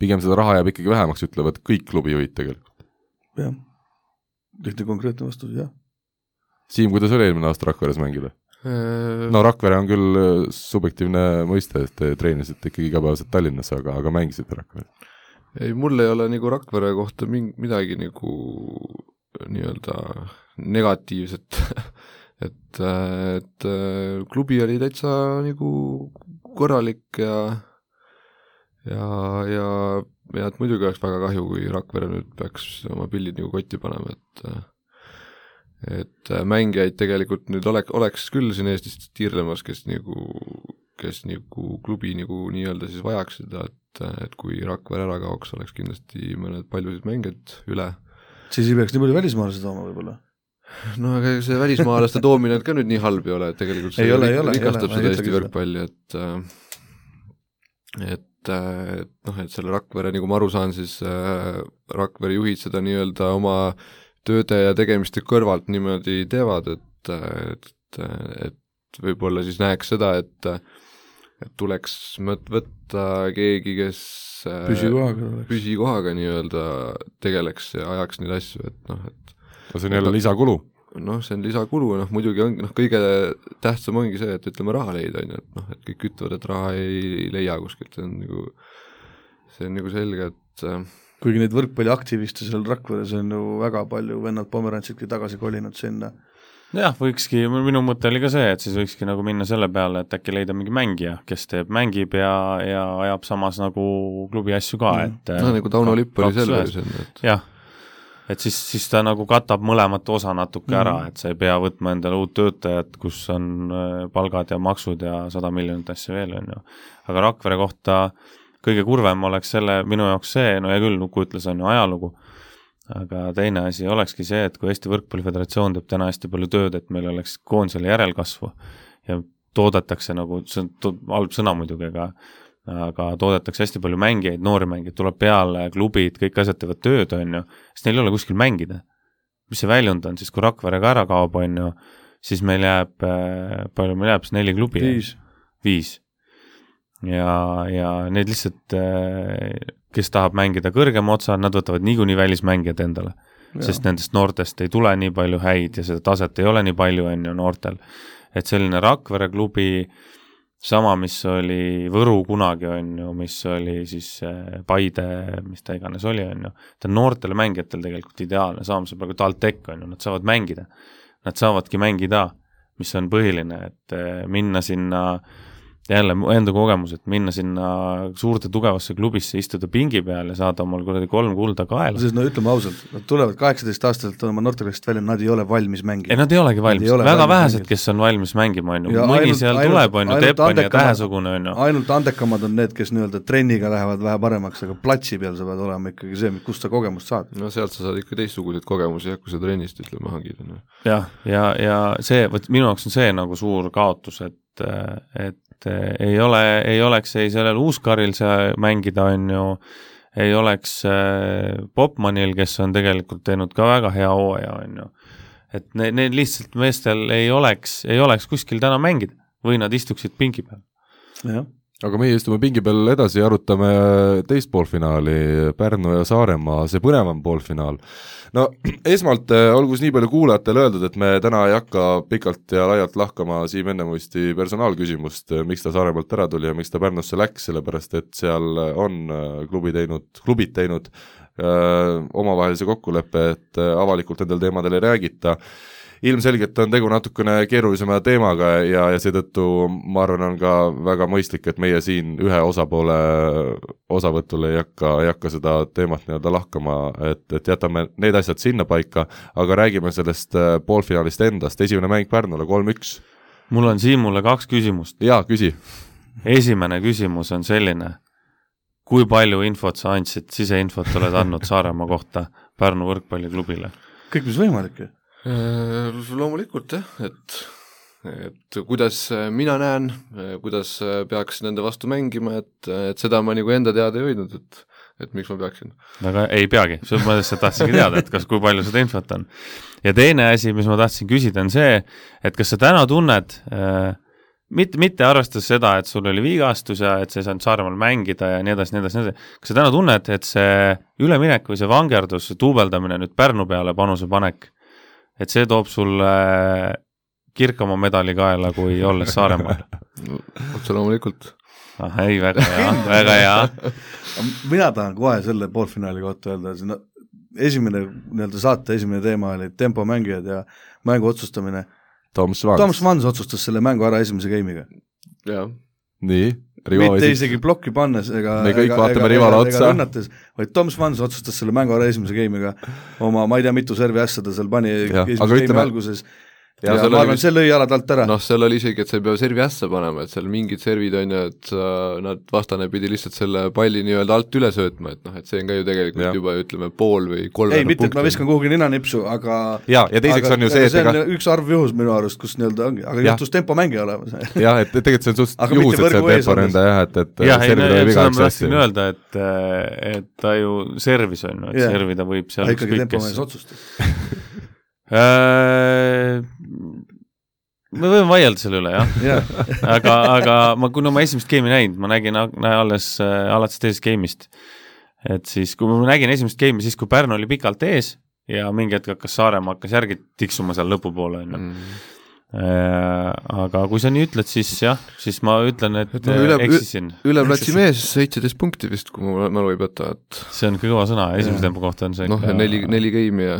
Speaker 1: pigem seda raha jääb ikkagi vähemaks, ütlevad kõik klubijuhid tegelikult.
Speaker 3: Jah, lihtne konkreetne vastus, jah.
Speaker 1: Siim, kuidas oli eelmine aasta Rakveres mängida?
Speaker 4: Äh,
Speaker 1: no Rakvere on küll äh, subjektiivne mõiste, et te treenisite ikkagi igapäevaselt Tallinnas, aga, aga mängisite Rakveres?
Speaker 4: ei, mul ei ole nagu Rakvere kohta ming-, midagi nagu nii-öelda negatiivset et, et klubi oli täitsa nagu korralik ja ja, ja, ja et muidugi oleks väga kahju, kui Rakvere nüüd peaks oma pillid nagu kotti panema, et et mängijaid tegelikult nüüd ole-, oleks küll siin Eestis tiirlemas, kes nagu, kes nagu klubi nagu nii-öelda siis vajaks seda, et, et kui Rakvere ära kaoks, oleks kindlasti mõned paljusid mängijaid üle.
Speaker 3: siis ei peaks nii palju välismaalasi tooma võib-olla?
Speaker 4: no aga ega see välismaalaste toomine ka nüüd nii halb ei ole, et tegelikult see
Speaker 3: ei ole, ei ole,
Speaker 4: rikastab seda Eesti võrkpalli, et et et noh, et selle Rakvere, nagu ma aru saan, siis äh, Rakvere juhid seda nii-öelda oma tööde ja tegemiste kõrvalt niimoodi teevad, et, et, et võib-olla siis näeks seda, et et tuleks mõt-, võtta keegi, kes äh,
Speaker 3: püsikohaga,
Speaker 4: püsikohaga nii-öelda tegeleks ja ajaks neid asju, et noh, et
Speaker 1: no see on jälle lisakulu
Speaker 4: noh, see on lisakulu, noh muidugi ongi, noh kõige tähtsam ongi see, et ütleme, raha leida, on ju, et noh, et kõik ütlevad, et raha ei leia kuskilt, see on nagu, see on nagu selge, et äh,
Speaker 3: kuigi neid võrkpalliaktiviste seal Rakveres on ju väga palju, vennad Pomerantsidki tagasi kolinud sinna.
Speaker 2: jah, võikski, minu mõte oli ka see, et siis võikski nagu minna selle peale, et äkki leida mingi mängija, kes teeb, mängib ja, ja ajab samas nagu klubi asju ka,
Speaker 4: Mm.
Speaker 2: et
Speaker 4: noh, nagu Tauno Lipp oli ju, et
Speaker 2: jah, et siis, siis ta nagu katab mõlemat osa natuke
Speaker 3: Mhm.
Speaker 2: ära, et sa ei pea võtma endale uut töötajat, kus on äh, palgad ja maksud ja sada miljonit asja veel, on ju. aga Rakvere kohta kõige kurvem oleks selle, minu jaoks see, no hea küll, Nuku ütles, on ju ajalugu, aga teine asi olekski see, et kui Eesti Võrkpalli Föderatsioon teeb täna hästi palju tööd, et meil oleks koondisele järelkasvu ja toodetakse nagu, see on halb sõna muidugi, aga aga toodetakse hästi palju mängijaid, noori mängijaid, tuleb peale, klubid, kõik asjad teevad tööd, on ju, siis neil ei ole kuskil mängida. mis see väljund on siis, kui Rakvere ka ära kaob, on ju, siis meil jääb, palju meil jääb siis neli klubi?
Speaker 3: viis.
Speaker 2: viis. ja, ja need lihtsalt, kes tahab mängida kõrgema otsa, nad võtavad niikuinii välismängijad endale, sest nendest noortest ei tule nii palju häid ja seda taset ei ole nii palju, on ju, noortel. et selline Rakvere klubi, sama, mis oli Võru kunagi, on ju, mis oli siis eh, Paide, mis ta iganes oli, on ju, ta on noortele mängijatele tegelikult ideaalne, samas praegu TalTech on ju, nad saavad mängida. Nad saavadki mängida, mis on põhiline, et eh, minna sinna jälle mu enda kogemus, et minna sinna suurde tugevasse klubisse, istuda pingi peal ja saada omal kuradi kolm kulda kaela.
Speaker 3: sest no ütleme ausalt, nad tulevad kaheksateistaastaselt oma noorteklassist välja, nad ei ole valmis mängima.
Speaker 2: ei, nad ei olegi valmis, väga
Speaker 3: valmis
Speaker 2: vähesed, kes on valmis mängima, on ju,
Speaker 3: Ja
Speaker 2: mõni
Speaker 3: ainult-
Speaker 2: seal
Speaker 3: ainult-
Speaker 2: tuleb, on ju,
Speaker 3: ainult
Speaker 2: Teppan ja
Speaker 3: andekamad-
Speaker 2: Tähesugune, on ju.
Speaker 3: ainult andekamad on need, kes nii-öelda trenniga lähevad vähe paremaks, aga platsi peal sa pead olema ikkagi see, kust sa kogemust saad.
Speaker 4: no sealt sa saad ikka teistsuguseid kogemusi, jah, kui sa trennist ütleme hangid, on ju.
Speaker 2: jah, ja, ja see, vot minu jaoks on see nagu suur kaotus, et, et ei ole, ei oleks ei sellel Uuskaril see mängida, on ju, ei oleks äh, Popmanil, kes on tegelikult teinud ka väga hea hooaja, on ju. et ne-, neil lihtsalt meestel ei oleks, ei oleks kuskil täna mängida või nad istuksid pingi peal.
Speaker 3: jah,
Speaker 1: aga meie istume pingi peal edasi ja arutame teist poolfinaali, Pärnu ja Saaremaa, see põnevam poolfinaal. no esmalt eh, olgu siis nii palju kuulajatele öeldud, et me täna ei hakka pikalt ja laialt lahkama Siim Ennemuisti personaalküsimust, miks ta Saaremaalt ära tuli ja miks ta Pärnusse läks, sellepärast et seal on eh, klubi teinud, klubid teinud öö, omavahelise kokkuleppe, et avalikult nendel teemadel ei räägita ilmselgelt on tegu natukene keerulisema teemaga ja, ja seetõttu ma arvan, on ka väga mõistlik, et meie siin ühe osapoole osavõtul ei hakka, ei hakka seda teemat nii-öelda lahkama, et, et jätame need asjad sinnapaika, aga räägime sellest äh, poolfinaalist endast, esimene mäng Pärnule, kolm-üks.
Speaker 2: mul on Siimule kaks küsimust.
Speaker 1: jaa, küsi.
Speaker 2: esimene küsimus on selline, kui palju infot sa andsid, siseinfot oled andnud Saaremaa kohta Pärnu võrkpalliklubile?
Speaker 3: kõik, mis võimalik
Speaker 4: loomulikult jah, et et kuidas mina näen, kuidas peaks nende vastu mängima, et, et seda ma nagu enda teada ei hoidnud, et et miks ma peaksin.
Speaker 2: aga ei peagi, mõttes, et tahtsingi teada, et kas, kui palju seda infot on. ja teine asi, mis ma tahtsin küsida, on see, et kas sa täna tunned äh, mitte, mitte arvestades seda, et sul oli vigastus ja et sa ei saanud Saaremaal mängida ja nii edasi, nii edasi, nii edasi, kas sa täna tunned, et see üleminek või see vangerdus, see duubeldamine nüüd Pärnu peale panusepanek, et see toob sulle kirkama medali kaela, kui olles Saaremaal?
Speaker 4: otse loomulikult.
Speaker 2: ah ei, väga hea, väga hea.
Speaker 3: mina tahan kohe selle poolfinaali kohta öelda, no esimene nii-öelda saate esimene teema oli tempomängijad ja mängu otsustamine.
Speaker 1: Tom Schwanz
Speaker 3: Tom Schwanz otsustas selle mängu ära esimese game'iga.
Speaker 4: jah,
Speaker 1: nii, Rivo
Speaker 3: mitte isegi plokki pannes ega
Speaker 1: Me kõik
Speaker 3: ega-
Speaker 1: vaatame Rivale otsa.
Speaker 3: vaid Tom Schwanz otsustas selle mängu ära esimese game'iga oma ma ei tea, mitu servi ässa ta seal pani
Speaker 1: Jah,
Speaker 3: esimese game'i
Speaker 1: ütleme-
Speaker 3: alguses
Speaker 4: Ja
Speaker 3: ja, ma arvan, see lõi jalad alt ära.
Speaker 4: noh, seal oli isegi, et sa ei pea servi ässa panema, et seal mingid servid on ju, et sa, nad, vastane pidi lihtsalt selle palli nii-öelda alt üle söötma, et noh, et see on ka ju tegelikult ja. juba ütleme pool või
Speaker 3: ei,
Speaker 4: kolmveerand
Speaker 3: mitte, et ma viskan kuhugi ninanipsu, aga
Speaker 1: jaa, ja teiseks
Speaker 3: aga,
Speaker 1: on ju see, et
Speaker 3: see
Speaker 1: ega
Speaker 3: on üks arv juhus minu arust, kus nii-öelda ongi, aga juhtus tempomängija olema see.
Speaker 1: jah, et tegelikult see on suhteliselt juhus, et see tempo
Speaker 3: olles.
Speaker 1: ründa jah, et, et
Speaker 2: jah, ei, seda ma tahtsin. öelda, et, et ta ju servis on ju, et servida võib seal ükskõik kes.
Speaker 3: otsustas.
Speaker 2: Me võime vaielda selle üle, jah.
Speaker 3: jah,
Speaker 2: aga, aga ma, kuna ma esimest game'i näinud, ma nägin alles äh, alates teisest game'ist. et siis, kui ma nägin esimest game'i, siis kui Pärnu oli pikalt ees ja mingi hetk hakkas Saaremaa hakkas järgi tiksuma seal lõpupoole, on ju.
Speaker 4: mm.
Speaker 2: aga kui sa nii ütled, siis jah, siis ma ütlen, et
Speaker 4: Et no üle-
Speaker 2: äh, eksisin.
Speaker 4: üle platsi mees, seitseteist punkti vist, kui mu mälu ei peta, et
Speaker 2: see on kõva sõna, esimese tempo kohta on see
Speaker 4: noh, ja neli, neli game'i ja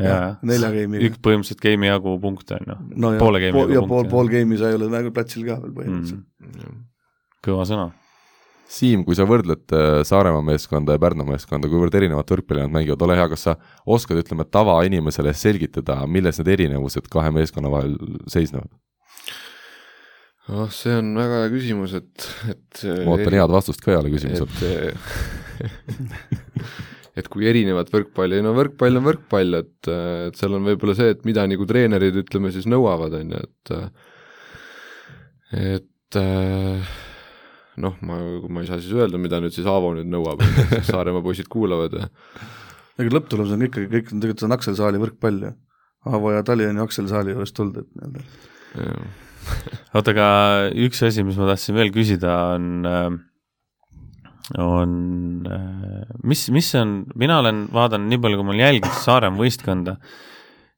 Speaker 3: nelja game'iga
Speaker 2: üks. põhimõtteliselt game'i jagu punkte on ju,
Speaker 3: no
Speaker 2: poole game'i
Speaker 3: pool,
Speaker 2: jagu
Speaker 3: ja pool,
Speaker 2: punkte.
Speaker 3: pool game'i sa ei ole nagu platsil ka veel põhimõtteliselt
Speaker 2: mm,. kõva sõna.
Speaker 1: Siim, kui sa võrdled äh, Saaremaa meeskonda ja Pärnu meeskonda, kuivõrd erinevat võrkpalli nad mängivad, ole hea, kas sa oskad, ütleme, tavainimesele selgitada, milles need erinevused kahe meeskonna vahel seisnevad?
Speaker 4: noh, see on väga hea küsimus, et, et
Speaker 1: ma ootan head vastust ka heale küsimusele.
Speaker 4: et kui erinevat võrkpalli, no võrkpall on võrkpall, et, et seal on võib-olla see, et mida nagu treenerid, ütleme siis nõuavad, on ju, et et noh, ma, ma ei saa siis öelda, mida nüüd siis Aavo nüüd nõuab, Saaremaa poisid kuulavad ja
Speaker 3: ega lõpptulemus on ikkagi, kõik on tegelikult on Aksel Saali võrkpall ju. Aavo ja Tali on ju Aksel Saali juurest tulnud, et nii-öelda
Speaker 4: ja
Speaker 2: oota, aga üks asi, mis ma tahtsin veel küsida, on, on, mis, mis see on, mina olen vaadanud nii palju, kui ma olen jälginud Saaremaa võistkonda,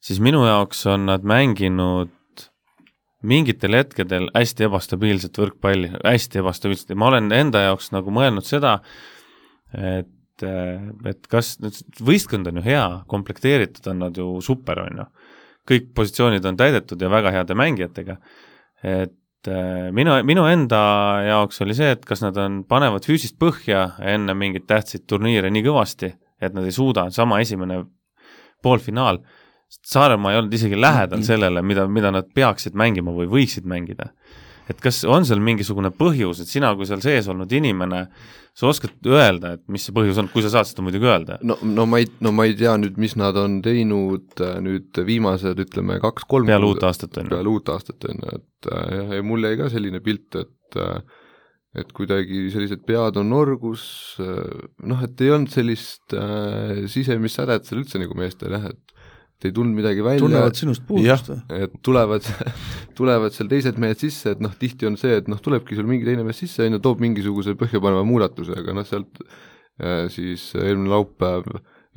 Speaker 2: siis minu jaoks on nad mänginud mingitel hetkedel hästi ebastabiilset võrkpalli, hästi ebastabiilset ja ma olen enda jaoks nagu mõelnud seda, et, et kas, võistkond on ju hea, komplekteeritud on nad ju super, on ju. kõik positsioonid on täidetud ja väga heade mängijatega et äh, minu, minu enda jaoks oli see, et kas nad on, panevad füüsist põhja enne mingeid tähtsaid turniire nii kõvasti, et nad ei suuda, sama esimene poolfinaal, Saaremaa ei olnud isegi lähedal sellele, mida, mida nad peaksid mängima või võiksid mängida. Et kas on seal mingisugune põhjus, et sina kui seal sees olnud inimene, sa oskad öelda, et mis see põhjus on, kui sa saad seda muidugi öelda?
Speaker 4: no, no ma ei, no ma ei tea nüüd, mis nad on teinud äh, nüüd viimased, ütleme kaks-kolm
Speaker 2: peale uut aastat on ju.
Speaker 4: peale uut aastat on ju, et äh, jah, ja mul jäi ka selline pilt, et äh, et kuidagi sellised pead on orgus noh, et ei olnud sellist äh, sisemist sädet seal üldse nagu meestel jah, et et ei tulnud midagi välja,
Speaker 3: tunnevad sinust puudust või?
Speaker 4: et tulevad, tulevad seal teised mehed sisse, et noh, tihti on see, et noh, tulebki sul mingi teine mees sisse, on ju, toob mingisuguse põhjapaneva muudatuse, aga noh, sealt äh, siis eelmine laupäev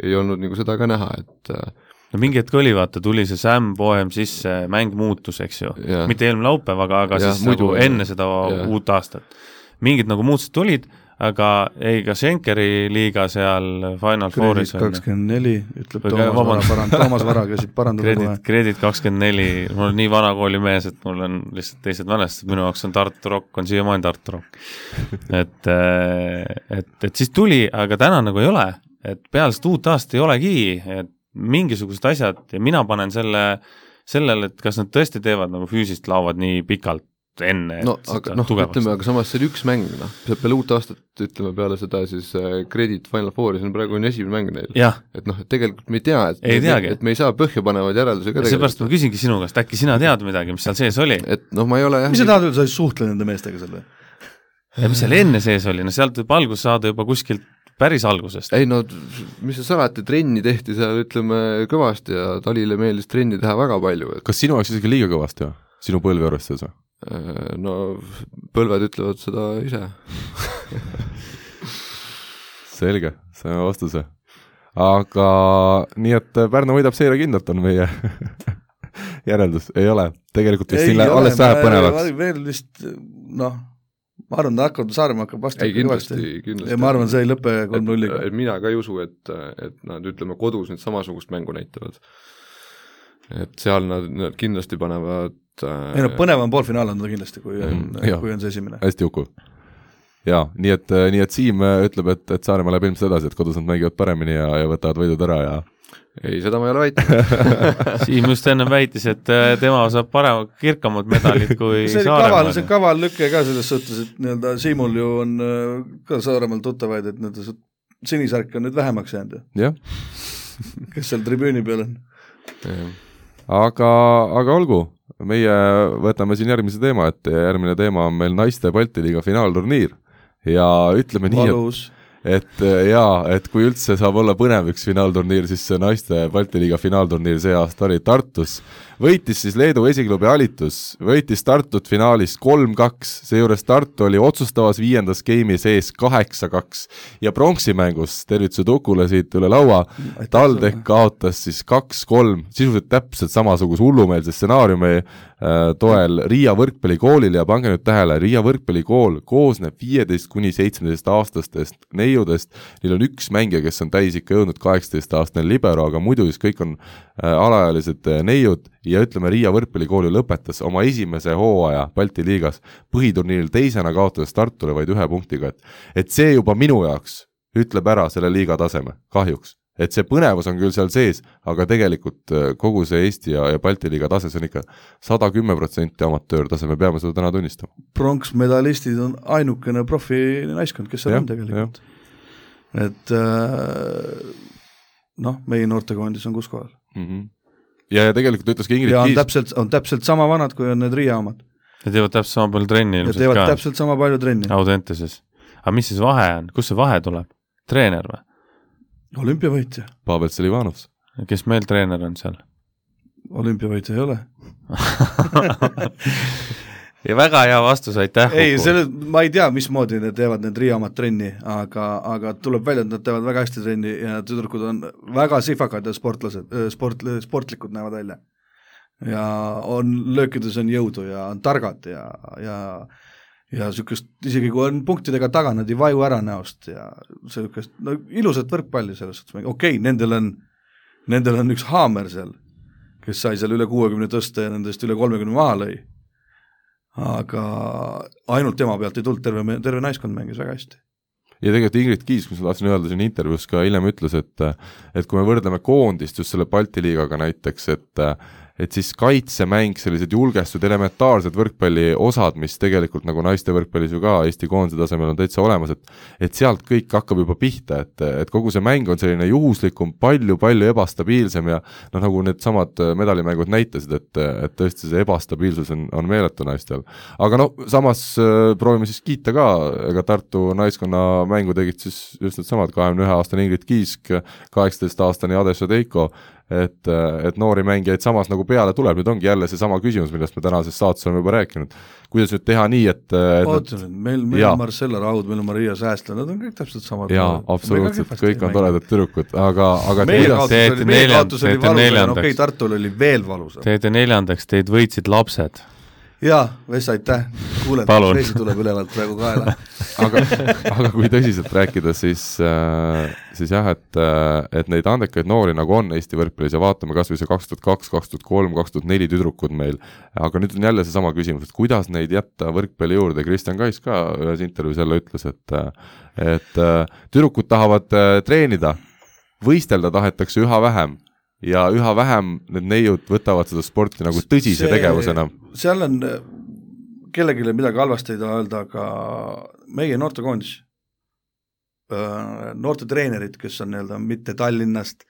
Speaker 4: ei olnud nagu seda ka näha, et äh,
Speaker 2: no mingi hetk oli, vaata, tuli see Sam Poem sisse, mäng muutus, eks ju. mitte eelmine laupäev, aga, aga
Speaker 4: Jah,
Speaker 2: siis
Speaker 4: muidu
Speaker 2: nagu enne seda
Speaker 4: Jah.
Speaker 2: uut aastat. mingid nagu muutused tulid, aga ei, ka Schenkeri liiga seal Final Fouris on
Speaker 3: kakskümmend neli, ütleb Toomas Vara, parand-, Toomas Vara küsib parandada kohe.,
Speaker 2: Kredit kakskümmend neli, mul on nii vana kooli mees, et mul on lihtsalt teised mälestused, minu jaoks on Tartu Rock, on siiamaani Tartu Rock. et, et, et siis tuli, aga täna nagu ei ole, et peale seda uut aastat ei olegi, et mingisugused asjad ja mina panen selle, sellele, et kas nad tõesti teevad nagu füüsist laovad nii pikalt enne,
Speaker 4: no aga noh, ütleme, aga samas see oli üks mäng, noh, peale uut aastat, ütleme peale seda siis äh, Credit Final Fouri, see on praegu on esimene mäng neil. et noh, et tegelikult me ei tea, et
Speaker 2: Ei teagi.
Speaker 4: et me ei saa põhjapanevaid järeldusi ka
Speaker 2: seepärast ma küsingi sinu käest, äkki sina tead midagi, mis seal sees oli
Speaker 4: et noh, ma ei ole jah
Speaker 3: mis sa tahad öelda, sa ei suhtle nende meestega seal või?
Speaker 2: ja mis seal enne sees oli, no sealt võib algus saada juba kuskilt päris algusest.
Speaker 4: ei no mis sa salata, trenni tehti seal ütleme kõvasti ja Talile meeldis trenni teha väga palju, et
Speaker 1: kas sinu jaoks isegi liiga kõvasti või? sinu põlve arvestades või?
Speaker 4: Äh, no põlved ütlevad seda ise.
Speaker 1: selge, saime vastuse. aga nii, et Pärnu võidab seire kindlalt, on meie järeldus, ei ole, tegelikult vist siin alles läheb põnevaks.
Speaker 3: veel vist noh, ma arvan, ta hakkab, Saaremaa hakkab vastu
Speaker 4: ei kindlasti, kindlasti.
Speaker 3: ja ma arvan, see ei lõpe kolm-nulliga.
Speaker 4: mina ka ei usu, et, et nad ütleme kodus nüüd samasugust mängu näitavad. Et seal nad, nad kindlasti panevad äh,
Speaker 3: ei no põnevam poolfinaal on ta kindlasti, kui on
Speaker 1: Mm, jah.,
Speaker 3: kui on see esimene.
Speaker 1: hästi Uku. jaa, nii et, nii et Siim äh, ütleb, et, et Saaremaa läheb ilmselt edasi, et kodus nad mängivad paremini ja, ja võtavad võidud ära ja
Speaker 4: ei, seda ma ei ole väitnud.
Speaker 2: Siim just ennem väitis, et äh, tema saab parema, kirkamad medalid kui
Speaker 3: see oli kaval, see on kaval lüke ka selles suhtes, et nii-öelda Siimul ju on äh, ka Saaremaal tuttavaid, et nii-öelda see sinisärk on nüüd vähemaks jäänud ju,
Speaker 1: jah,
Speaker 3: kes seal tribüüni peal on.
Speaker 1: aga, aga olgu, meie võtame siin järgmise teema ja järgmine teema on meil naiste Balti liiga finaalturniir. Ja ütleme nii, et et äh, jaa, et kui üldse saab olla põnev üks finaalturniir, siis see naiste Balti liiga finaalturniir see aasta oli Tartus. võitis siis Leedu esiklubi Alitus, võitis Tartut finaalis kolm-kaks, seejuures Tartu oli otsustavas viiendas game'i sees kaheksa-kaks ja pronksimängus, tervitused Ukule siit üle laua, TalTech kaotas siis kaks-kolm sisuliselt täpselt samasuguse hullumeelse stsenaariumi äh, toel Riia võrkpallikoolile ja pange nüüd tähele, Riia võrkpallikool koosneb viieteist kuni seitsmeteist aastastest neiudest, neil on üks mängija, kes on täis ikka jõudnud kaheksateistaastane libero, aga muidu siis kõik on äh, alaealised äh, neiud ja ütleme, Riia võrkpallikool ju lõpetas oma esimese hooaja Balti liigas põhiturniiril teisena, kaotades Tartule vaid ühe punktiga, et et see juba minu jaoks ütleb ära selle liiga taseme, kahjuks et see põnevus on küll seal sees, aga tegelikult äh, kogu see Eesti ja, ja Balti liiga tase, see on ikka sada kümme protsenti amatöörtase, me peame seda täna tunnistama.
Speaker 3: pronksmedalistid on ainukene profinaiskond, kes seal
Speaker 1: Jah,
Speaker 3: on tegelikult. Et äh, noh, meie noortekoondis on kus kohal.
Speaker 1: Mm -hmm. ja, ja tegelikult ütles ka Ingrid
Speaker 3: ja on
Speaker 1: Kiis,
Speaker 3: täpselt, on täpselt sama vanad, kui on need Riia omad.
Speaker 2: Nad teevad täpselt sama palju trenni
Speaker 3: ja
Speaker 2: ilmselt
Speaker 3: teevad
Speaker 2: ka
Speaker 3: täpselt sama palju trenni.
Speaker 2: Audenteses. aga mis siis vahe on, kust see vahe tuleb? treener või?
Speaker 3: olümpiavõitja,
Speaker 1: Pavel Selivanovs.
Speaker 2: kes meil treener on seal?
Speaker 3: olümpiavõitja ei ole.
Speaker 2: ja väga hea vastus, aitäh.
Speaker 3: ei, selle, ma ei tea, mismoodi need teevad need Riia omad trenni, aga, aga tuleb välja, et nad teevad väga hästi trenni ja tüdrukud on väga sihvakad ja sportlased, sport, sportlikud näevad välja. ja on, löökides on jõudu ja on targad ja, ja ja niisugust, isegi kui on punktidega taga, nad ei vaju ära näost ja niisugust, no ilusat võrkpalli selles suhtes, okei okay,, nendel on, nendel on üks haamer seal, kes sai seal üle kuuekümne tõsta ja nendest üle kolmekümne maha lõi aga ainult tema pealt ei tulnud, terve, terve naiskond mängis väga hästi.
Speaker 1: ja tegelikult Ingrid Kiis, mis ma tahtsin öelda siin intervjuus ka hiljem ütles, et et kui me võrdleme koondist just selle Balti liigaga näiteks, et et siis kaitsemäng, sellised julgestud elementaarsed võrkpalli osad, mis tegelikult nagu naiste võrkpallis ju ka Eesti koondise tasemel on täitsa olemas, et et sealt kõik hakkab juba pihta, et, et kogu see mäng on selline juhuslikum palju,, palju-palju ebastabiilsem ja noh, nagu needsamad medalimängud näitasid, et, et tõesti see ebastabiilsus on, on meeletu naistel. aga no samas äh, proovime siis kiita ka, ega Tartu naiskonna mängu tegid siis just needsamad kahekümne ühe aastane Ingrid Kiisk, kaheksateistaastane Ade Šadeiko, et, et noori mängijaid samas nagu peale tuleb, nüüd ongi jälle seesama küsimus, millest me tänases saates oleme juba rääkinud. kuidas nüüd teha nii, et, et
Speaker 3: oota nüüd, meil, meil
Speaker 1: Jaa.
Speaker 3: on Marcella Raud, meil on Maria Säästle, nad on kõik täpselt samad.
Speaker 1: jaa, absoluutselt, kõik on toredad tüdrukud, aga, aga
Speaker 3: meie kaotus
Speaker 2: teete
Speaker 3: oli, meie kaotus oli
Speaker 2: teete
Speaker 3: valus, aga
Speaker 2: neljandaks?
Speaker 3: okei, Tartul oli veel valusam.
Speaker 2: Teete neljandaks, teid võitsid lapsed.
Speaker 3: jaa, Vesa, aitäh, kuuled, vesi tuleb ülevalt praegu kaela.
Speaker 1: aga, aga kui tõsiselt rääkida, siis äh,, siis jah, et, et neid andekaid noori nagu on Eesti võrkpallis ja vaatame kas või see kaks tuhat kaks, kaks tuhat kolm, kaks tuhat neli tüdrukud meil, aga nüüd on jälle seesama küsimus, et kuidas neid jätta võrkpalli juurde, Kristjan Kais ka ühes intervjuus jälle ütles, et et äh, tüdrukud tahavad äh, treenida, võistelda tahetakse üha vähem ja üha vähem need neiud võtavad seda sporti nagu tõsise
Speaker 3: See-
Speaker 1: tegevusena.
Speaker 3: seal on, kellelegi midagi halvasti ei taha öelda, aga meie noortekoondis, noortetreenerid, kes on nii-öelda mitte Tallinnast,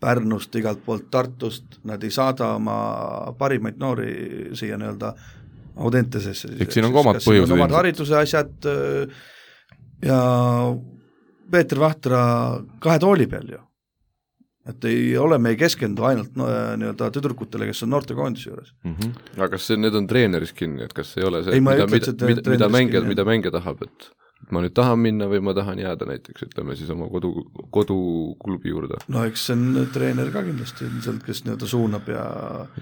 Speaker 3: Pärnust, igalt poolt Tartust, nad ei saada oma parimaid noori siia nii-öelda Audentesesse.
Speaker 1: Eks siin on ka omad põhjused
Speaker 3: omad hariduse asjad öö, ja Peeter Vahtra kahe tooli peal ju. Et ei ole, me ei keskendu ainult no, nii-öelda tüdrukutele, kes on noortekoondise juures.
Speaker 1: Mm -hmm.
Speaker 4: aga kas see, need on treeneris kinni, et kas ei ole see, mida, mida, mida, mida mängija, mida mängija tahab, et ma nüüd tahan minna või ma tahan jääda näiteks ütleme siis oma kodu, koduklubi juurde,
Speaker 3: no eks see on treener ka kindlasti ilmselt, kes nii-öelda suunab ja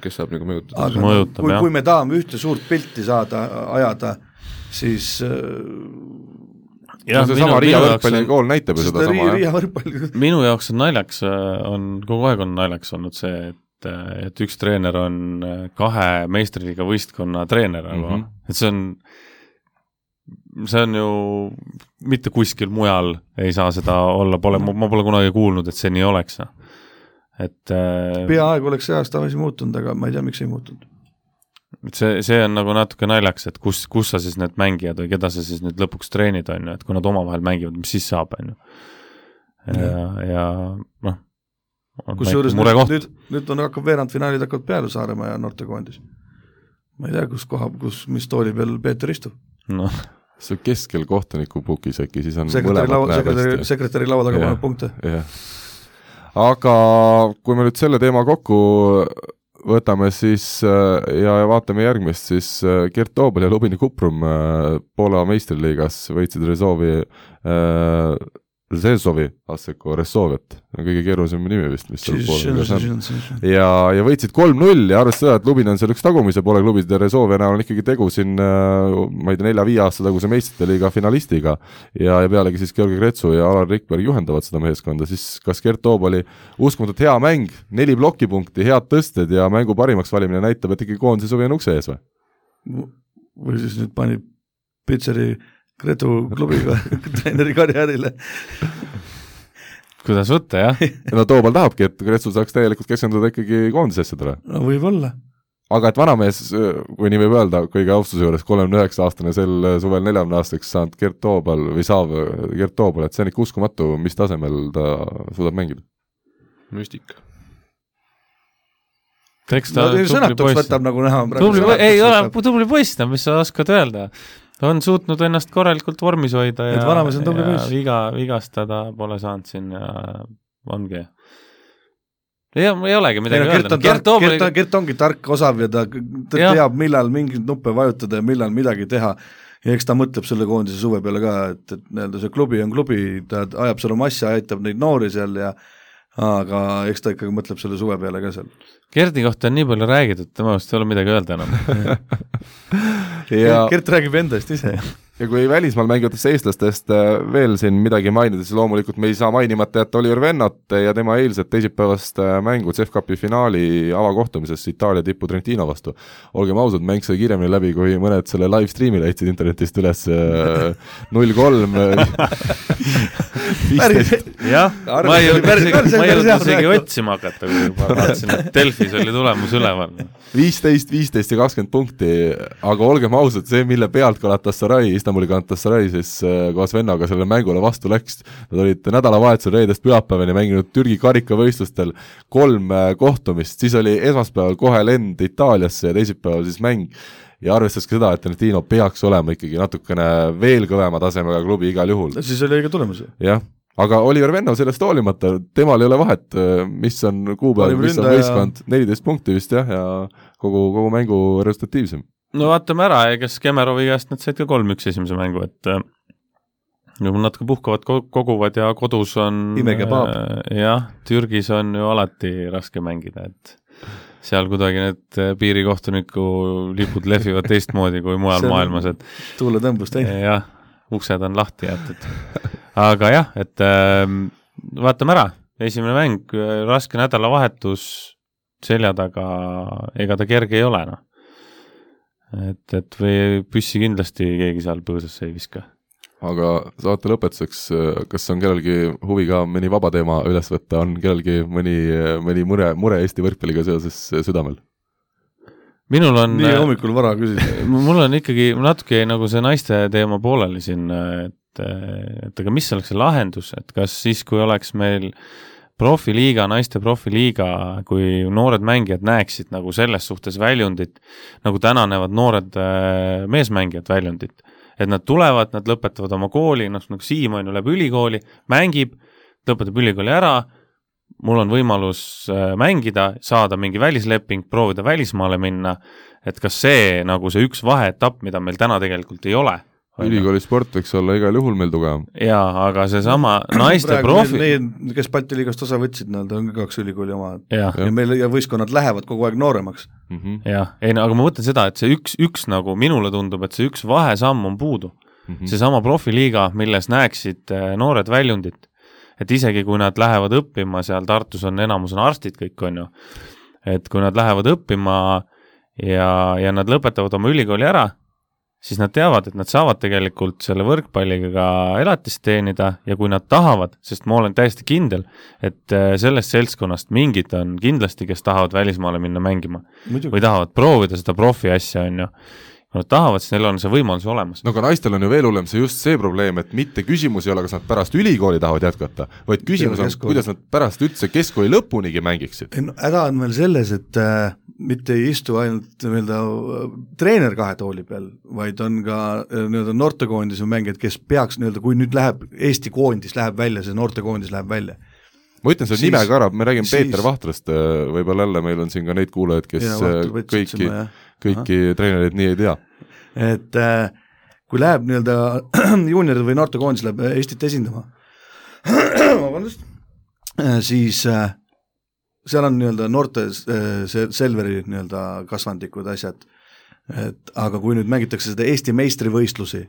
Speaker 4: kes saab nagu mõjutada
Speaker 3: aga
Speaker 2: Mõjutab,
Speaker 3: kui, kui me tahame ühte suurt pilti saada, ajada, siis äh,
Speaker 1: no seesama Riia võrkpallikool näitab ju
Speaker 3: sest
Speaker 1: sedasama
Speaker 3: Riia,
Speaker 1: jah.
Speaker 2: Minu jaoks on naljaks, on kogu aeg on naljaks olnud see, et et, et üks treener on kahe meistriliiga võistkonna treener nagu mm, -hmm. et see on, see on ju, mitte kuskil mujal ei saa seda olla, pole, ma pole kunagi kuulnud, et see nii oleks, et
Speaker 3: peaaegu oleks see aasta asi muutunud, aga ma ei tea, miks ei muutunud
Speaker 2: et see, see on nagu natuke naljakas, et kus, kus sa siis need mängijad või keda sa siis nüüd lõpuks treenid, on ju, et kui nad omavahel mängivad, mis siis saab, on ju. ja, ja noh.
Speaker 3: kusjuures nüüd, nüüd, nüüd on, hakkab veerandfinaalid hakkavad peale Saaremaa ja noortekoondis. ma ei tea, kus koha, kus, mis tooli peal Peeter istub.
Speaker 2: noh
Speaker 1: see keskel kohtuniku pukis äkki, siis on
Speaker 3: sekretäri laua, sekretäri, sekretäri laua taga paneb punkte.
Speaker 1: aga kui me nüüd selle teema kokku võtame siis äh, ja vaatame järgmist, siis äh, Gert Toobal ja Lubini Kuprum äh, Poola meistriliigas võitsid Rezovi Zezovi Asseko Ressoviat, kõige keerulisem nimi vist, mis seal Poolas on. ja, ja võitsid kolm-null ja arvestades seda, et Lubin on seal üks tagumise poole klubid ja Resovia näol on ikkagi tegu siin ma ei tea, nelja-viie aasta taguse meistrite liiga finalistiga ja, ja pealegi siis Georgi Kretsu ja Alar Rikberg juhendavad seda meeskonda, siis kas Gert Toob oli uskumatult hea mäng, neli plokipunkti, head tõsted ja mängu parimaks valimine näitab, et ikkagi koondise suvi on ukse ees või?
Speaker 3: või siis nüüd pani Pitseri Gretu klubiga treeneri karjäärile
Speaker 2: kuidas võtta, jah
Speaker 1: no Toobal tahabki, et Gretsu saaks täielikult keskenduda ikkagi koondise asjadele.
Speaker 3: no võib-olla.
Speaker 1: aga et vanamees, kui nii võib öelda, kõige austuse juures, kolmekümne üheksa aastane, sel suvel neljakümne aastaseks saanud Gert Toobal või saav Gert Toobal, et see on ikka uskumatu, mis tasemel ta suudab mängida.
Speaker 4: müstika
Speaker 2: eks ta no,
Speaker 3: tubli poiss. võtab nagu näha.
Speaker 2: tubli, ei ole, tubli poiss, no mis sa oskad öelda ta on suutnud ennast korralikult vormis hoida ja, ja viga, vigastada pole saanud siin ja ongi. ei, ei olegi midagi
Speaker 3: ei, no, öelda. Gert, Gert, Gert, Gert, Gert ongi tark, osav ja ta, ta ja. teab, millal mingeid nuppe vajutada ja millal midagi teha. ja eks ta mõtleb selle koondise suve peale ka, et, et nii-öelda see klubi on klubi, ta ajab seal oma asja, aitab neid noori seal ja aga eks ta ikkagi mõtleb selle suve peale ka seal.
Speaker 2: Gerdi kohta on nii palju räägitud, tema arust ei ole midagi öelda enam
Speaker 3: ja... Gert räägib endast ise
Speaker 1: ja kui välismaal mängivatest eestlastest äh, veel siin midagi mainida, siis loomulikult me ei saa mainimata jätta Oliver Vennat ja tema eilset teisipäevast äh, mängu CEF Cupi finaali avakohtumises Itaalia tipu Trentino vastu. olgem ausad, mäng sai kiiremini läbi, kui mõned selle live stream'i leidsid internetist üles äh, null kolm.
Speaker 2: jah, ma ei jõudnud isegi, ma ei jõudnud isegi otsima hakata, kui ma vaatasin, et Delfis oli tulemus üleval.
Speaker 1: viisteist, viisteist ja kakskümmend punkti, aga olgem ausad, see, mille pealt Galatasaray Istanbuli Galatasaray siis äh, koos vennaga sellele mängule vastu läks. Nad olid nädalavahetusel reedest pühapäevani mänginud Türgi karikavõistlustel kolm äh, kohtumist, siis oli esmaspäeval kohe lend Itaaliasse ja teisipäeval siis mäng. Ja arvestades ka seda, et Trentino peaks olema ikkagi natukene veel kõvema tasemega klubi igal juhul.
Speaker 3: siis oli õige tulemus
Speaker 1: jah, aga Oliver Venno sellest hoolimata, temal ei ole vahet, äh, mis on kuupäev, mis on võistkond, neliteist punkti vist jah, ja kogu, kogu mängu resultatiivsem
Speaker 2: no vaatame ära, kes Kemerovi käest nad said ka kolm-üks esimese mängu, et äh, juba natuke puhkavad, koguvad ja kodus on äh,. jah, Türgis on ju alati raske mängida, et seal kuidagi need äh, piirikohtuniku lipud lehvivad teistmoodi kui mujal maailmas, et
Speaker 3: tuuletõmbus teine.
Speaker 2: jah, uksed on lahti jäetud. aga jah, et äh, vaatame ära, esimene mäng, raske nädalavahetus selja taga, ega ta kerge ei ole, noh et, et või püssi kindlasti keegi seal põõsasse ei viska.
Speaker 1: aga saate lõpetuseks, kas on kellelgi huvi ka mõni vaba teema üles võtta, on kellelgi mõni, mõni mure, mure Eesti võrkpalliga seoses südamel?
Speaker 2: minul on
Speaker 3: nii hommikul vara küsida
Speaker 2: mul on ikkagi natuke nagu see naiste teema pooleli siin, et, et aga mis oleks see lahendus, et kas siis, kui oleks meil äh, profiliiga, naiste profiliiga, kui noored mängijad näeksid nagu selles suhtes väljundit, nagu täna näevad noored äh, meesmängijad väljundit. et nad tulevad, nad lõpetavad oma kooli, noh nagu Siim on ju, läheb ülikooli, mängib, lõpetab ülikooli ära, mul on võimalus äh, mängida, saada mingi välisleping, proovida välismaale minna, et kas see nagu see üks vaheetapp, mida meil täna tegelikult ei ole
Speaker 1: ülikooli sport võiks olla igal juhul meil tugevam.
Speaker 2: jaa, aga seesama naiste profi
Speaker 3: Need, kes Balti liigast osa võtsid, nad on ka kaks ülikooli oma. ja, ja meil ja võistkonnad lähevad kogu aeg nooremaks.
Speaker 2: Mm -hmm.. jah, ei no aga ma mõtlen seda, et see üks, üks nagu minule tundub, et see üks vahesamm on puudu. Mm -hmm.. seesama profiliiga, milles näeksid eh, noored väljundit, et isegi kui nad lähevad õppima, seal Tartus on enamus on arstid kõik, on ju, et kui nad lähevad õppima ja, ja nad lõpetavad oma ülikooli ära, siis nad teavad, et nad saavad tegelikult selle võrkpalliga ka elatist teenida ja kui nad tahavad, sest ma olen täiesti kindel, et äh, sellest seltskonnast mingid on kindlasti, kes tahavad välismaale minna mängima
Speaker 3: muidugi
Speaker 2: või tahavad proovida seda profi asja, on ju. Nad tahavad, siis neil on see võimalus olemas.
Speaker 1: no aga naistel on ju veel hullem see just see probleem, et mitte küsimus ei ole, kas nad pärast ülikooli tahavad jätkata, vaid küsimus on, kuidas nad pärast üldse keskkooli lõpunigi mängiksid.
Speaker 3: ei no häda on veel selles, et äh, mitte ei istu ainult nii-öelda äh, treener kahe tooli peal, vaid on ka äh, nii-öelda noortekoondise mängijad, kes peaks nii-öelda, kui nüüd läheb, Eesti koondis läheb välja, see noortekoondis läheb välja.
Speaker 1: Ma ütlen selle nime ka ära, me räägime
Speaker 3: siis-
Speaker 1: Peeter Vahtrast, võib-olla jälle meil on siin ka neid kuulajaid, kes
Speaker 3: Ja,
Speaker 1: äh,
Speaker 3: võttis
Speaker 1: kõiki kõiki treenereid nii ei tea.
Speaker 3: et äh, kui läheb nii-öelda juunioride või noortekoondis läheb Eestit esindama, vabandust, siis äh, seal on nii-öelda noorte äh, see Selveri nii-öelda kasvandikud, asjad, et aga kui nüüd mängitakse seda Eesti meistrivõistlusi,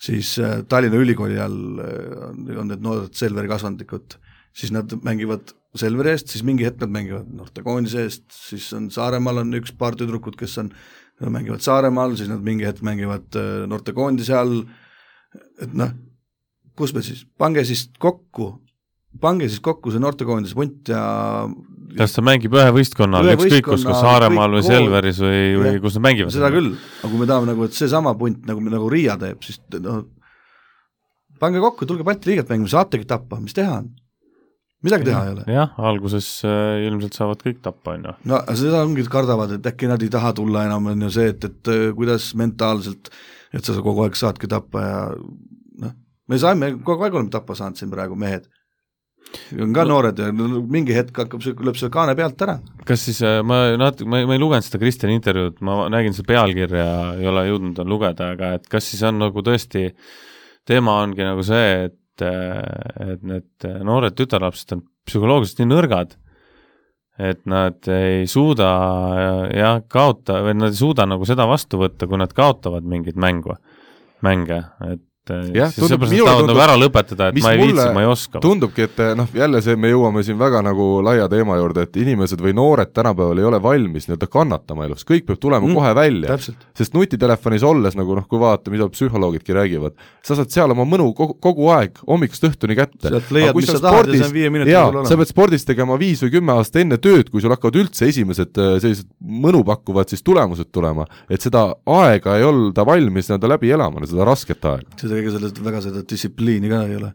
Speaker 3: siis äh, Tallinna Ülikooli all äh, on- on need noored Selveri kasvandikud, siis nad mängivad Selveri eest, siis mingi hetk nad mängivad noortekoondise eest, siis on Saaremaal on üks paar tüdrukut, kes on, mängivad Saaremaal, siis nad mingi hetk mängivad äh, noortekoondise all, et noh, kus me siis, pange siis kokku, pange siis kokku see noortekoondise punt ja
Speaker 2: kas ta mängib ühe võistkonna all, ükskõik kus, kas Saaremaal või Selveris või, või
Speaker 3: Jah,
Speaker 2: kus nad mängivad?
Speaker 3: seda küll, aga kui me tahame nagu, et seesama punt nagu, nagu Riia teeb, siis noh, pange kokku, tulge Balti liigat mängima, saategi tappa, mis teha on? Midagi teha ei ole.
Speaker 2: jah, alguses äh, ilmselt saavad kõik tappa, on ju.
Speaker 3: no seda ongi, kardavad, et äkki nad ei taha tulla enam, on ju see, et, et äh, kuidas mentaalselt, et sa kogu aeg saadki tappa ja noh, me saime, kogu aeg oleme tappa saanud siin praegu, mehed. on ka no. noored ja mingi hetk hakkab see, lööb selle kaane pealt ära.
Speaker 2: kas siis äh, ma natuke, ma, ma ei lugenud seda Kristjani intervjuud, ma nägin seda pealkirja, ei ole jõudnud lugeda, aga et kas siis on nagu tõesti, teema ongi nagu see, et et need noored tütarlapsed on psühholoogiliselt nii nõrgad, et nad ei suuda jah, kaota, või nad ei suuda nagu seda vastu võtta, kui nad kaotavad mingeid mängu, mänge, et
Speaker 1: Jah, tundub- minule tundub-
Speaker 2: ära lõpetada, et ma ei viitsi, ma ei oska.
Speaker 1: tundubki, et noh, jälle see, me jõuame siin väga nagu laia teema juurde, et inimesed või noored tänapäeval ei ole valmis nii-öelda kannatama elus, kõik peab tulema
Speaker 3: Mm,
Speaker 1: kohe välja. sest nutitelefonis olles nagu noh, kui vaadata, mida psühholoogidki räägivad, sa saad seal oma mõnu kogu, kogu aeg hommikust õhtuni kätte.
Speaker 3: Sealt leiad, mis sa tahad ja see on viie minuti peal olemas.
Speaker 1: sa pead spordis tegema viis või kümme aastat enne tööd, kui sul hakkavad üldse esimesed äh, sellised mõnu pakkuvad siis tulemused tulema, et seda aega ei olda valmis nii-öelda läbi elama, seda rasket aega.
Speaker 3: Ega sellest väga seda distsipliini ka ei ole.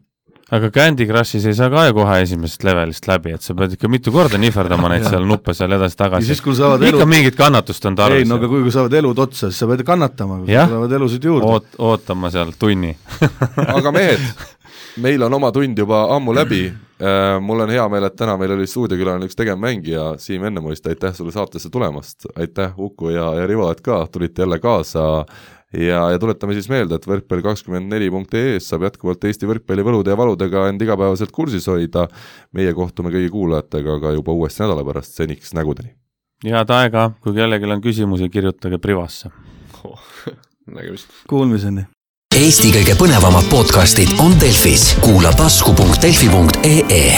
Speaker 2: aga Candy Crushis ei saa ka ju kohe esimesest levelist läbi, et sa pead ikka mitu korda nihverdama neid seal nuppe seal
Speaker 3: ja
Speaker 2: edasi-tagasi.
Speaker 3: kui
Speaker 2: ikka
Speaker 3: elu,
Speaker 2: mingit kannatust on
Speaker 3: ei
Speaker 2: tarvis
Speaker 3: no aga kui saavad elud otsa, siis sa pead kannatama, kui tulevad elusid juurde.
Speaker 2: oot-, ootama seal tunni
Speaker 1: aga mehed, meil on oma tund juba ammu läbi. mul on hea meel, et täna meil oli stuudiokülaline üks tegevmängija, Siim Ennemuist, aitäh sulle saatesse tulemast, aitäh Uku ja, ja Rivo, et ka tulite jälle kaasa ja, ja tuletame siis meelde, et võrkpall kakskümmend neli punkt ee-s saab jätkuvalt Eesti võrkpalli võlude ja valudega end igapäevaselt kursis hoida. meie kohtume kõigi kuulajatega ka juba uuesti nädala pärast, seniks nägudeni.
Speaker 2: head aega, kui kellelgi on küsimusi, kirjutage Privasse.
Speaker 4: nägemist.
Speaker 3: Kuulmiseni.
Speaker 5: Eesti kõige põnevamad podcastid on Delfis, kuula tasku.delfi.ee